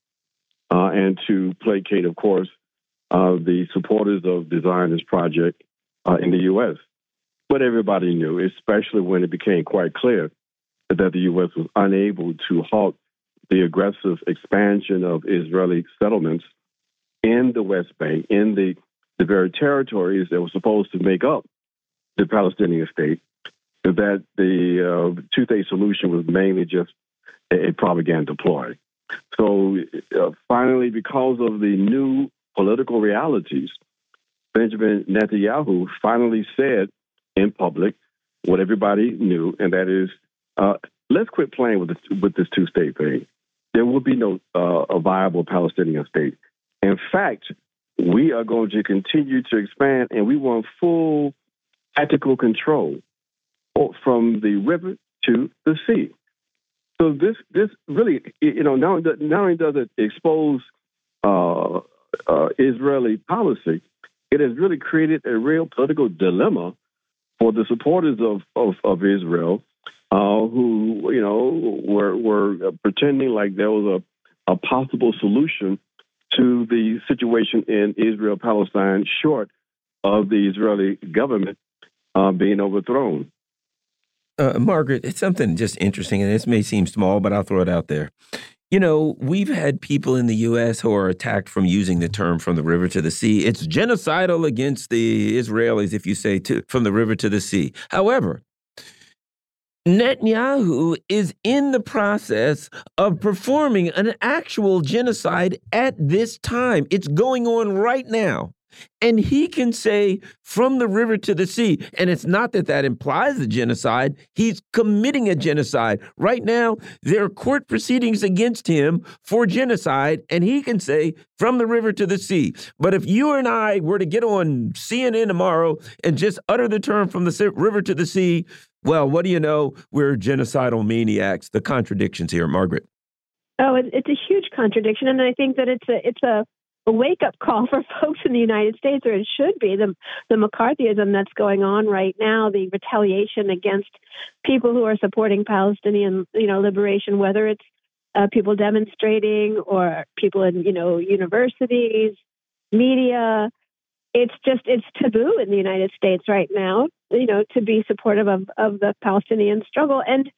uh, and to placate, of course, uh, the supporters of Zionist project uh, in the U.S. But everybody knew, especially when it became quite clear that the U.S. was unable to halt the aggressive expansion of Israeli settlements in the West Bank, in the, the very territories that were supposed to make up the Palestinian state, that the uh, two state solution was mainly just a, a propaganda ploy. So uh, finally, because of the new political realities, Benjamin Netanyahu finally said in public what everybody knew, and that is, uh, let's quit playing with this, with this two state thing. There will be no uh, a viable Palestinian state. In fact, we are going to continue to expand, and we want full tactical control from the river to the sea. So this this really, you know, not, not only does it expose uh, uh, Israeli policy, it has really created a real political dilemma for the supporters of of, of Israel, uh, who you know were were pretending like there was a, a possible solution to the situation in Israel Palestine, short of the Israeli government uh, being overthrown. Uh, Margaret, it's something just interesting, and this may seem small, but I'll throw it out there. You know, we've had people in the U.S. who are attacked from using the term from the river to the sea. It's genocidal against the Israelis if you say to, from the river to the sea. However, Netanyahu is in the process of performing an actual genocide at this time. It's going on right now. And he can say from the river to the sea. And it's not that that implies a genocide. He's committing a genocide. Right now, there are court proceedings against him for genocide. And he can say from the river to the sea. But if you and I were to get on CNN tomorrow and just utter the term from the river to the sea, well, what do you know? We're genocidal maniacs. The contradictions here, Margaret. Oh, it's a huge contradiction. And I think that it's a, it's a, a wake up call for folks in the United States, or it should be the the McCarthyism that's going on right now, the retaliation against people who are supporting Palestinian, you know, liberation, whether it's uh, people demonstrating or people in, you know, universities, media. It's just it's taboo in the United States right now, you know, to be supportive of of the Palestinian struggle and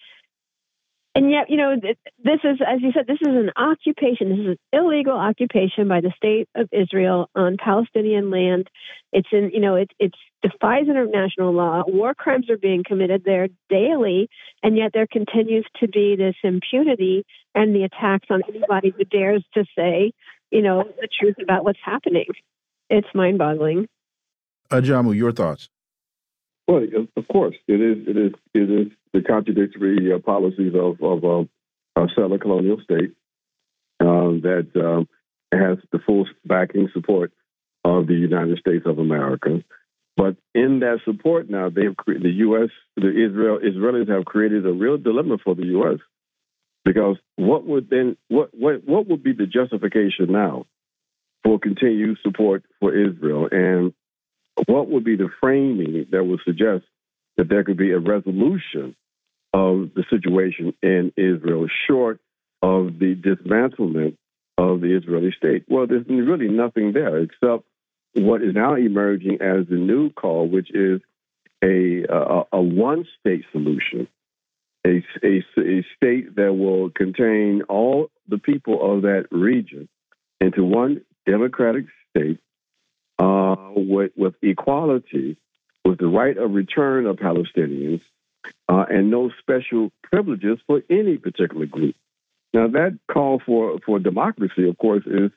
and yet, you know, this is, as you said, this is an occupation. This is an illegal occupation by the state of Israel on Palestinian land. It's in, you know, it it defies international law. War crimes are being committed there daily, and yet there continues to be this impunity and the attacks on anybody who dares to say, you know, the truth about what's happening. It's mind-boggling. Ajamu, your thoughts? Well, of course, it is. It is. It is the contradictory uh, policies of of um, a settler colonial state um, that um, has the full backing support of the United States of America. But in that support now, they've the U.S. the Israel Israelis have created a real dilemma for the U.S. because what would then what what what would be the justification now for continued support for Israel and what would be the framing that would suggest that there could be a resolution of the situation in Israel short of the dismantlement of the Israeli state? Well, there's really nothing there except what is now emerging as the new call, which is a, a, a one state solution, a, a, a state that will contain all the people of that region into one democratic state uh, with, with equality, with the right of return of Palestinians, uh, and no special privileges for any particular group. Now, that call for, for democracy, of course, is,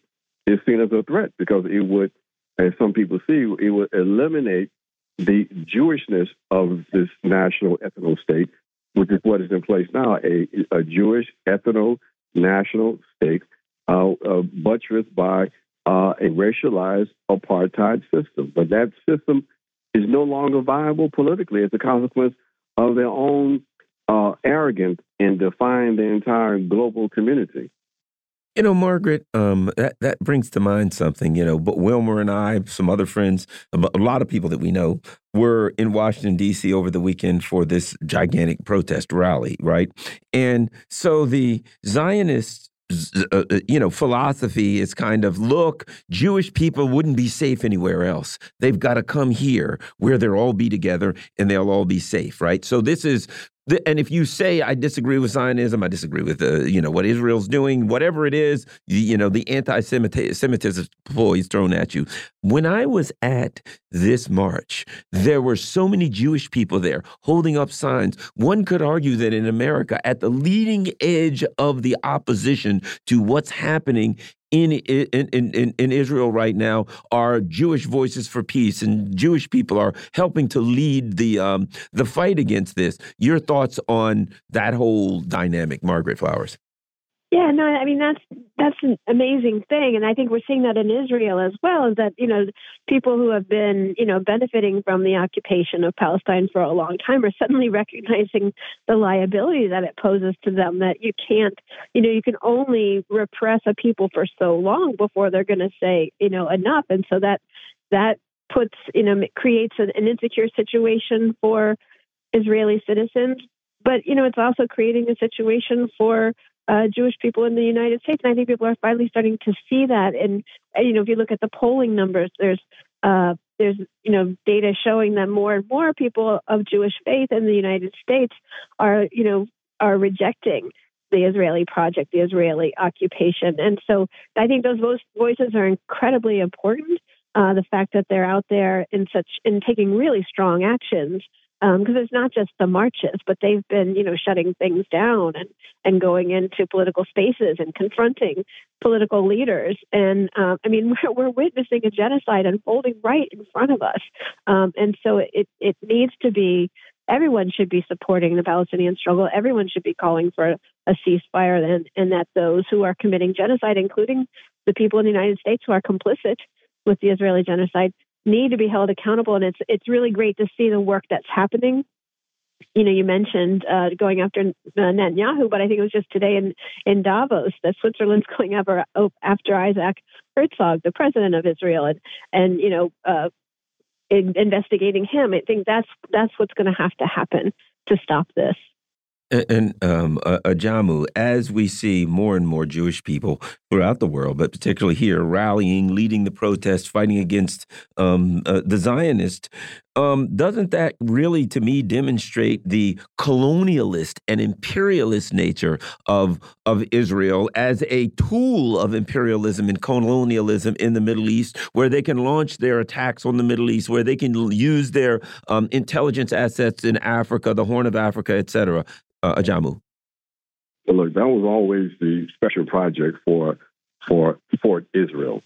is seen as a threat because it would, as some people see, it would eliminate the Jewishness of this national ethno state, which is what is in place now a, a Jewish ethno national state uh, uh, buttressed by uh, a racialized apartheid system. But that system is no longer viable politically as a consequence of their own uh, arrogance in defying the entire global community. You know, Margaret, um, that that brings to mind something. You know, but Wilmer and I, some other friends, a lot of people that we know, were in Washington D.C. over the weekend for this gigantic protest rally, right? And so the Zionists uh, uh, you know, philosophy is kind of look, Jewish people wouldn't be safe anywhere else. They've got to come here where they'll all be together and they'll all be safe, right? So this is and if you say I disagree with Zionism, I disagree with uh, you know what Israel's doing, whatever it is, you, you know the anti-Semitism is thrown at you. When I was at this march, there were so many Jewish people there holding up signs. One could argue that in America, at the leading edge of the opposition to what's happening in, in, in, in Israel right now are Jewish Voices for Peace, and Jewish people are helping to lead the um, the fight against this. Your thoughts on that whole dynamic, Margaret Flowers? Yeah, no, I mean that's that's an amazing thing, and I think we're seeing that in Israel as well. Is that you know people who have been you know benefiting from the occupation of Palestine for a long time are suddenly recognizing the liability that it poses to them. That you can't, you know, you can only repress a people for so long before they're going to say you know enough, and so that that puts you know creates an, an insecure situation for Israeli citizens. But you know, it's also creating a situation for uh, Jewish people in the United States. And I think people are finally starting to see that. And you know, if you look at the polling numbers, there's uh, there's you know data showing that more and more people of Jewish faith in the United States are you know are rejecting the Israeli project, the Israeli occupation. And so I think those voices are incredibly important. Uh, the fact that they're out there in such in taking really strong actions because um, it's not just the marches, but they've been, you know, shutting things down and, and going into political spaces and confronting political leaders. And um, I mean, we're, we're, witnessing a genocide unfolding right in front of us. Um, and so it, it needs to be, everyone should be supporting the Palestinian struggle. Everyone should be calling for a ceasefire and, and that those who are committing genocide, including the people in the United States who are complicit with the Israeli genocide, need to be held accountable. And it's it's really great to see the work that's happening. You know, you mentioned uh, going after uh, Netanyahu, but I think it was just today in in Davos that Switzerland's going after after Isaac Herzog, the president of Israel, and and you know. Uh, investigating him. I think that's that's what's going to have to happen to stop this. And, um, uh, Ajamu, as we see more and more Jewish people throughout the world, but particularly here, rallying, leading the protests, fighting against um, uh, the Zionists, um, doesn't that really, to me, demonstrate the colonialist and imperialist nature of of Israel as a tool of imperialism and colonialism in the Middle East, where they can launch their attacks on the Middle East, where they can use their um, intelligence assets in Africa, the Horn of Africa, etc. uh, Ajamu? Well, look, that was always the special project for for Fort Israel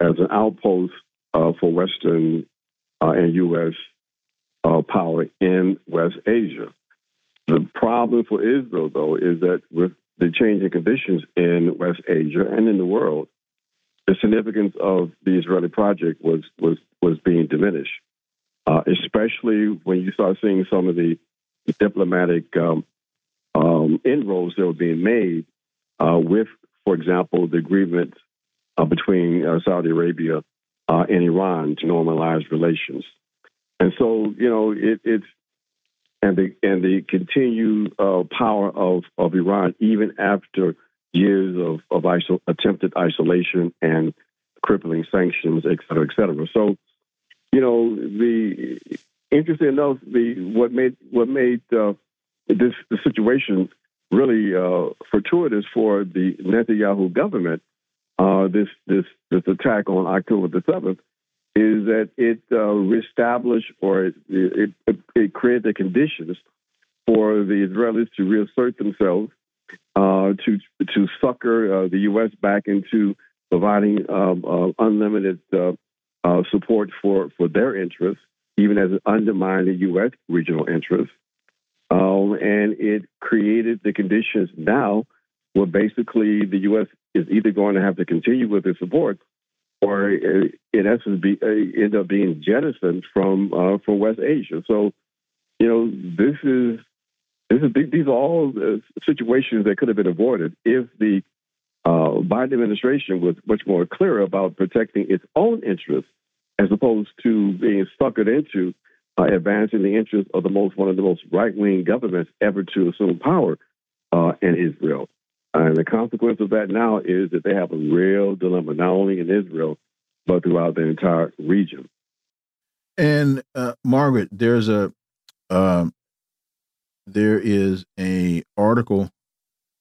as an outpost uh, for Western and U.S. Uh, power in West Asia. The problem for Israel, though, is that with the changing conditions in West Asia and in the world, the significance of the Israeli project was was was being diminished, uh, especially when you start seeing some of the diplomatic um, um, inroads that were being made uh, with, for example, the agreement uh, between uh, Saudi Arabia uh, and Iran to normalize relations. And so, you know, it, it's and the and the continued uh, power of, of Iran, even after years of, of iso- attempted isolation and crippling sanctions, et cetera, et cetera. So, you know, the interesting enough, the what made what made uh, this the situation really uh, fortuitous for the Netanyahu government. Uh, this this this attack on October the seventh is that it uh, reestablished or it, it, it, created the conditions for the Israelis to reassert themselves, uh, to to sucker uh, the U.S. back into providing um, uh, unlimited support for for their interests even as it undermined the U.S. regional interests. Um, and it created the conditions now where basically the U.S. is either going to have to continue with its support or, uh, in essence, be, uh, end up being jettisoned from uh, from West Asia. So, you know, this is this is these are all uh, situations that could have been avoided if the uh, Biden administration was much more clear about protecting its own interests as opposed to being suckered into uh, advancing the interests of the most one of the most right wing governments ever to assume power in Israel. And the consequence of that now is that they have a real dilemma, not only in Israel, but throughout the entire region. And uh, Margaret, there's a um, there is a article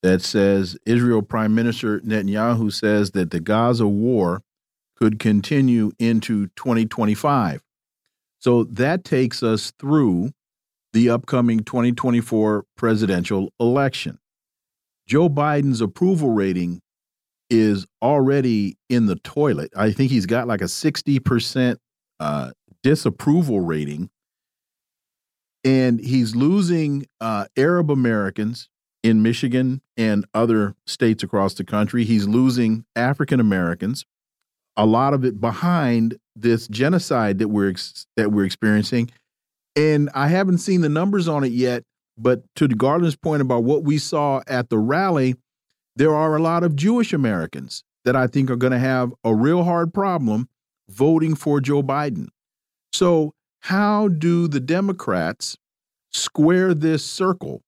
that says Israel Prime Minister Netanyahu says that the Gaza war could continue into 2025. So that takes us through the upcoming 2024 presidential election. Joe Biden's approval rating is already in the toilet. I think he's got like a 60% uh, disapproval rating. And he's losing uh, Arab Americans in Michigan and other states across the country. He's losing African Americans a lot of it behind this genocide that we're that we're experiencing. And I haven't seen the numbers on it yet, but to the Garland's point about what we saw at the rally, there are a lot of Jewish Americans that I think are going to have a real hard problem voting for Joe Biden. So, how do the Democrats square this circle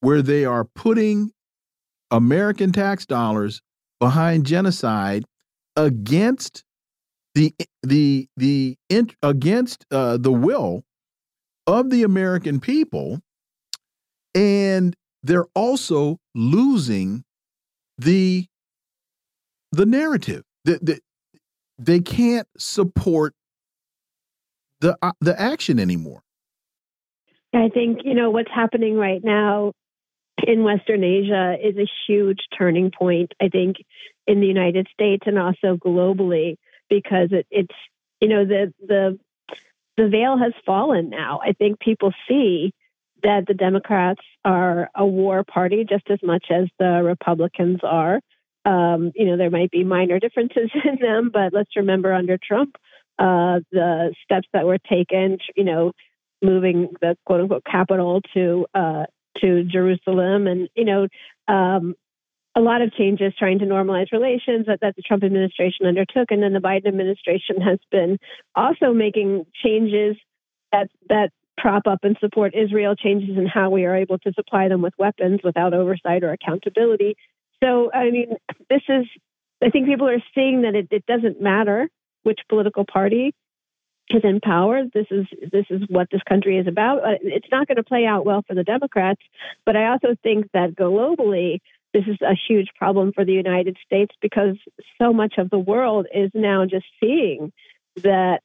where they are putting American tax dollars behind genocide against the the the against uh, the will of the American people, and they're also losing the the narrative. that the, they can't support the uh, the action anymore. I think you know what's happening right now in Western Asia is a huge turning point, I think, in the United States and also globally, because it, it's, you know, the, the, the veil has fallen now. I think people see that the Democrats are a war party just as much as the Republicans are. Um, you know, there might be minor differences in them, but let's remember under Trump, uh, the steps that were taken, you know, moving the quote unquote capital to uh, to Jerusalem, and you know, um, a lot of changes trying to normalize relations that, that the Trump administration undertook, and then the Biden administration has been also making changes that that prop up and support Israel, changes in how we are able to supply them with weapons without oversight or accountability. So, I mean, this is. I think people are seeing that it, it doesn't matter which political party is in power. This is this is what this country is about. Uh, it's not going to play out well for the Democrats, but I also think that globally this is a huge problem for the United States because so much of the world is now just seeing that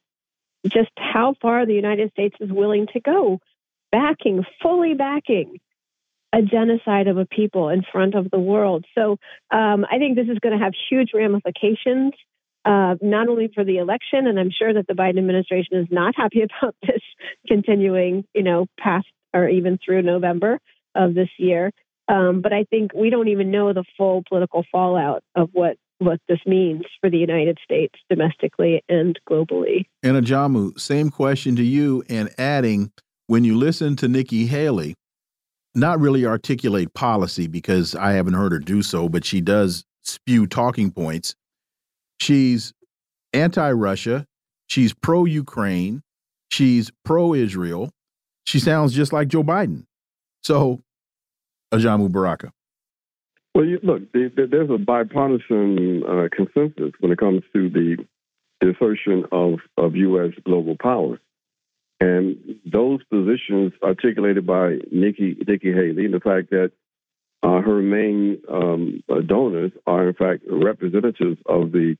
just how far the United States is willing to go, backing, fully backing a genocide of a people in front of the world. So um, I think this is going to have huge ramifications uh, not only for the election, and I'm sure that the Biden administration is not happy about this continuing, you know, past or even through November of this year. Um, but I think we don't even know the full political fallout of what what this means for the United States domestically and globally. And Ajamu, same question to you, and adding when you listen to Nikki Haley, not really articulate policy because I haven't heard her do so, but she does spew talking points. She's anti Russia. She's pro Ukraine. She's pro Israel. She sounds just like Joe Biden. So, Ajamu Baraka. Well, you, look, there's a bipartisan uh, consensus when it comes to the, the assertion of, of U.S. global power. And those positions articulated by Nikki, Nikki Haley and the fact that uh, her main um, donors are, in fact, representatives of the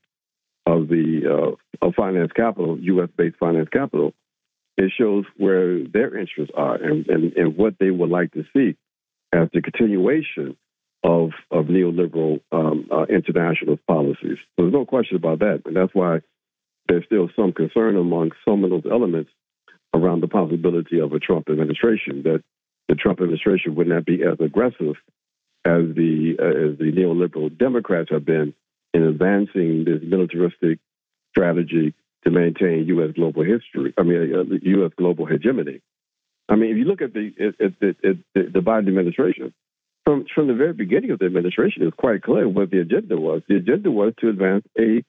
of the uh, of finance capital, U.S. based finance capital, it shows where their interests are and, and, and what they would like to see as the continuation of of neoliberal um, uh, internationalist policies. So there's no question about that, and that's why there's still some concern among some of those elements around the possibility of a Trump administration, that the Trump administration would not be as aggressive as the uh, as the neoliberal Democrats have been in advancing this militaristic strategy to maintain U.S. global history. I mean, uh, U.S. global hegemony. I mean, if you look at the at, at, at, the Biden administration, from from the very beginning of the administration, it's quite clear what the agenda was. The agenda was to advance a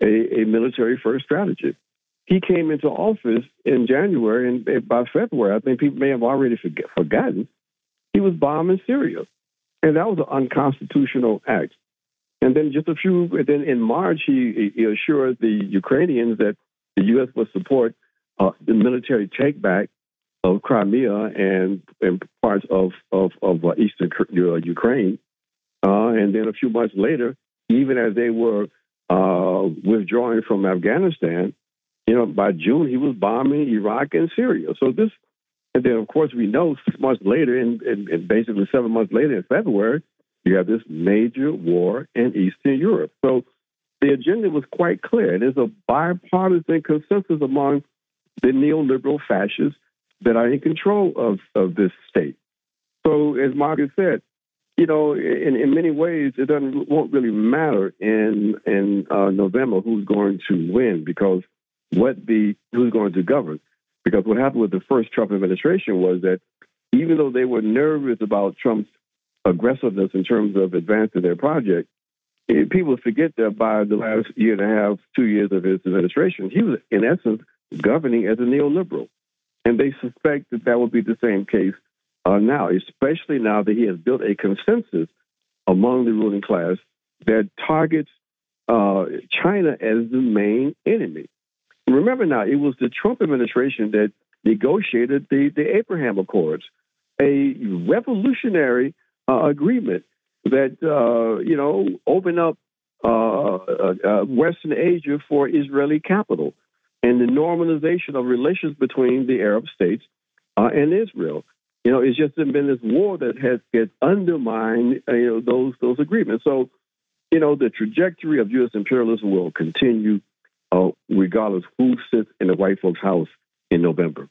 a, a military first strategy. He came into office in January, and by February, I think people may have already forget, forgotten, he was bombing Syria. And that was an unconstitutional act. And then just a few, then in March, he, he assured the Ukrainians that the U.S. would support uh, the military takeback of Crimea and, and parts of, of, of uh, eastern uh, Ukraine. Uh, and then a few months later, even as they were uh, withdrawing from Afghanistan, you know, by June he was bombing Iraq and Syria. So this, and then of course we know six months later, and, and, and basically seven months later in February, you have this major war in Eastern Europe. So the agenda was quite clear. There's a bipartisan consensus among the neoliberal fascists that are in control of, of this state. So as Margaret said, you know, in, in many ways, it doesn't won't really matter in in uh, November who's going to win because what the who's going to govern. Because what happened with the first Trump administration was that even though they were nervous about Trump's aggressiveness in terms of advancing their project, eh, people forget that by the last year and a half, two years of his administration, he was in essence governing as a neoliberal. And they suspect that that will be the same case uh, now, especially now that he has built a consensus among the ruling class that targets uh, China as the main enemy. Remember now, it was the Trump administration that negotiated the, the Abraham Accords, a revolutionary uh, agreement that, uh, you know, opened up uh, uh, Western Asia for Israeli capital and the normalization of relations between the Arab states and Israel. You know, it's just been this war that has, has undermined you know those those agreements. So, you know, the trajectory of U.S. imperialism will continue uh, regardless who sits in the white folks' house in November.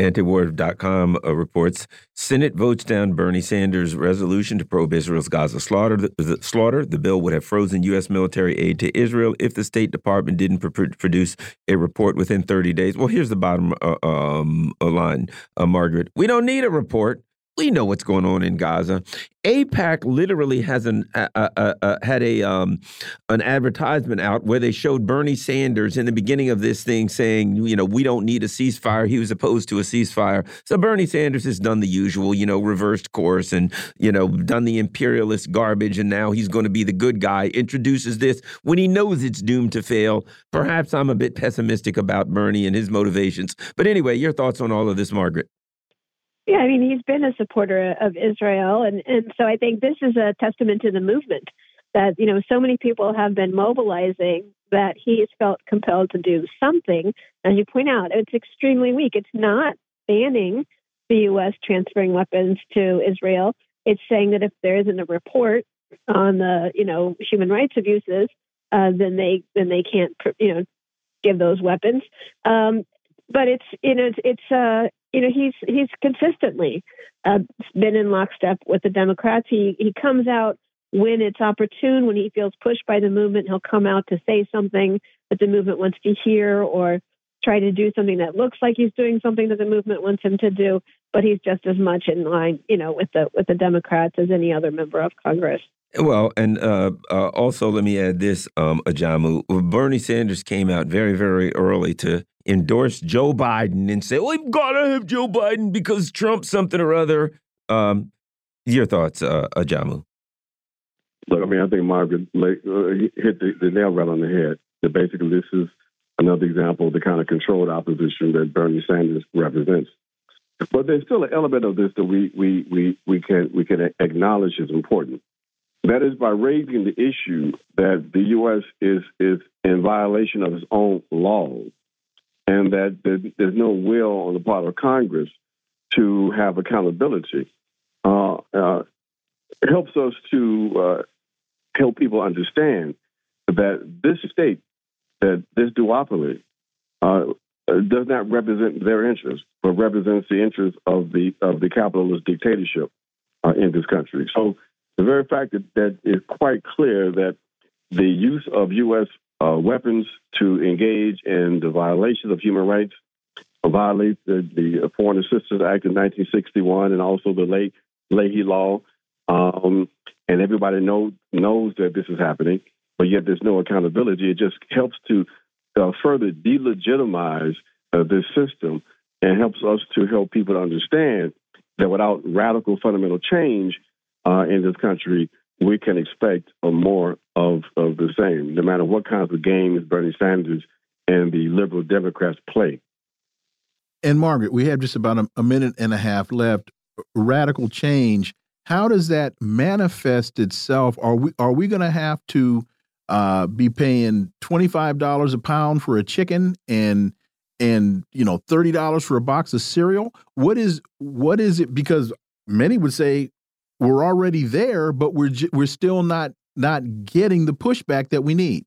Antiwar.com uh, reports Senate votes down Bernie Sanders' resolution to probe Israel's Gaza slaughter. The, the, slaughter. the bill would have frozen U.S. military aid to Israel if the State Department didn't pr produce a report within 30 days. Well, here's the bottom uh, um, line, uh, Margaret. We don't need a report we know what's going on in Gaza. AIPAC literally has an had a um, an advertisement out where they showed Bernie Sanders in the beginning of this thing saying, you know, we don't need a ceasefire. He was opposed to a ceasefire. So Bernie Sanders has done the usual, you know, reversed course and you know done the imperialist garbage, and now he's going to be the good guy. Introduces this when he knows it's doomed to fail. Perhaps I'm a bit pessimistic about Bernie and his motivations. But anyway, your thoughts on all of this, Margaret? Yeah, I mean, he's been a supporter of Israel. And, and so I think this is a testament to the movement that, you know, so many people have been mobilizing that he has felt compelled to do something. As you point out, it's extremely weak. It's not banning the U.S. transferring weapons to Israel. It's saying that if there isn't a report on the, you know, human rights abuses, uh, then they then they can't, you know, give those weapons. Um, but it's you know it's, it's uh, you know he's he's consistently uh, been in lockstep with the Democrats. He he comes out when it's opportune, when he feels pushed by the movement, he'll come out to say something that the movement wants to hear or try to do something that looks like he's doing something that the movement wants him to do. But he's just as much in line, you know, with the with the Democrats as any other member of Congress. Well, and uh, uh, also let me add this, um, Ajamu. Bernie Sanders came out very, very early to endorse Joe Biden and say, "We've got to have Joe Biden because Trump something or other." Um, your thoughts, uh, Ajamu? Look, I mean, I think Margaret uh, hit the, the, nail right on the head. That basically, this is another example of the kind of controlled opposition that Bernie Sanders represents. But there's still an element of this that we we we we can we can acknowledge is important. That is by raising the issue that the U.S. is is in violation of its own laws and that there's no will on the part of Congress to have accountability. Uh, uh, it helps us to uh, help people understand that this state, that this duopoly, uh, does not represent their interests, but represents the interests of the of the capitalist dictatorship uh, in this country. So the very fact that, that it's quite clear that the use of U.S. Uh, weapons to engage in the violations of human rights violates the, the Foreign Assistance Act of 1961 and also the late Leahy Law. Um, and everybody know, knows that this is happening, but yet there's no accountability. It just helps to uh, further delegitimize uh, this system and helps us to help people to understand that without radical fundamental change uh, in this country, we can expect more of, of the same, no matter what kinds of games Bernie Sanders and the liberal Democrats play. And Margaret, we have just about a, a minute and a half left. Radical change. How does that manifest itself? Are we are we going to have to uh, be paying twenty five dollars a pound for a chicken and and you know thirty dollars for a box of cereal? What is what is it? Because many would say we're already there, but we're we're still not not getting the pushback that we need.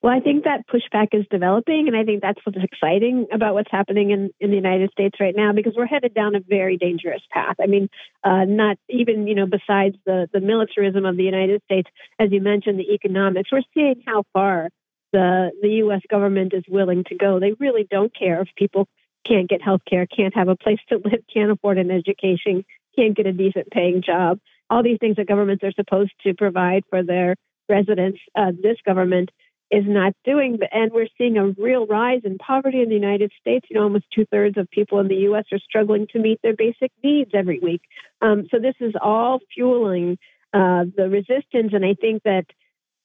Well, I think that pushback is developing, and I think that's what's exciting about what's happening in, in the United States right now, because we're headed down a very dangerous path. I mean, uh, not even you know besides the the militarism of the United States, as you mentioned, the economics. We're seeing how far the the U.S. government is willing to go. They really don't care if people can't get health care, can't have a place to live, can't afford an education, can't get a decent paying job. All these things that governments are supposed to provide for their residents. Uh, this government is not doing. And we're seeing a real rise in poverty in the United States. You know, almost two thirds of people in the U.S. are struggling to meet their basic needs every week. Um, so this is all fueling uh, the resistance. And I think that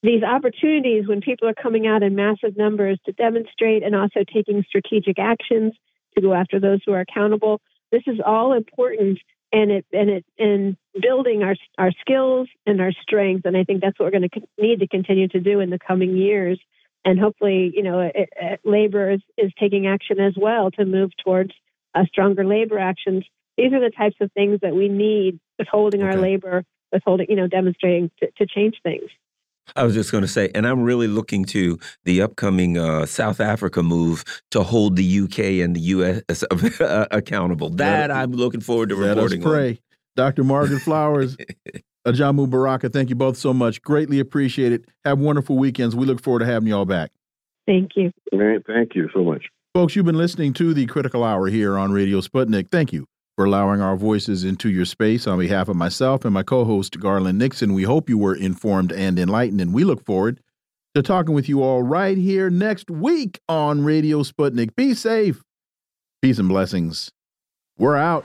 these opportunities, when people are coming out in massive numbers to demonstrate and also taking strategic actions to go after those who are accountable, this is all important and it and it and building our our skills and our strengths and i think that's what we're going to need to continue to do in the coming years. And hopefully you know it, it, labor is, is taking action as well to move towards a stronger labor actions. These are the types of things that we need withholding okay. our labor withholding you know demonstrating to, to change things I was just going to say, and I'm really looking to the upcoming uh, South Africa move to hold the UK and the US accountable. That I'm looking forward to Let reporting. Let us pray. On. Dr. Margaret Flowers, Ajamu Baraka, thank you both so much. Greatly appreciate it. Have wonderful weekends. We look forward to having you all back. Thank you. Thank you so much. Folks, you've been listening to the Critical Hour here on Radio Sputnik. Thank you for allowing our voices into your space. On behalf of myself and my co host, Garland Nixon, we hope you were informed and enlightened, and we look forward to talking with you all right here next week on Radio Sputnik. Be safe. Peace and blessings. We're out.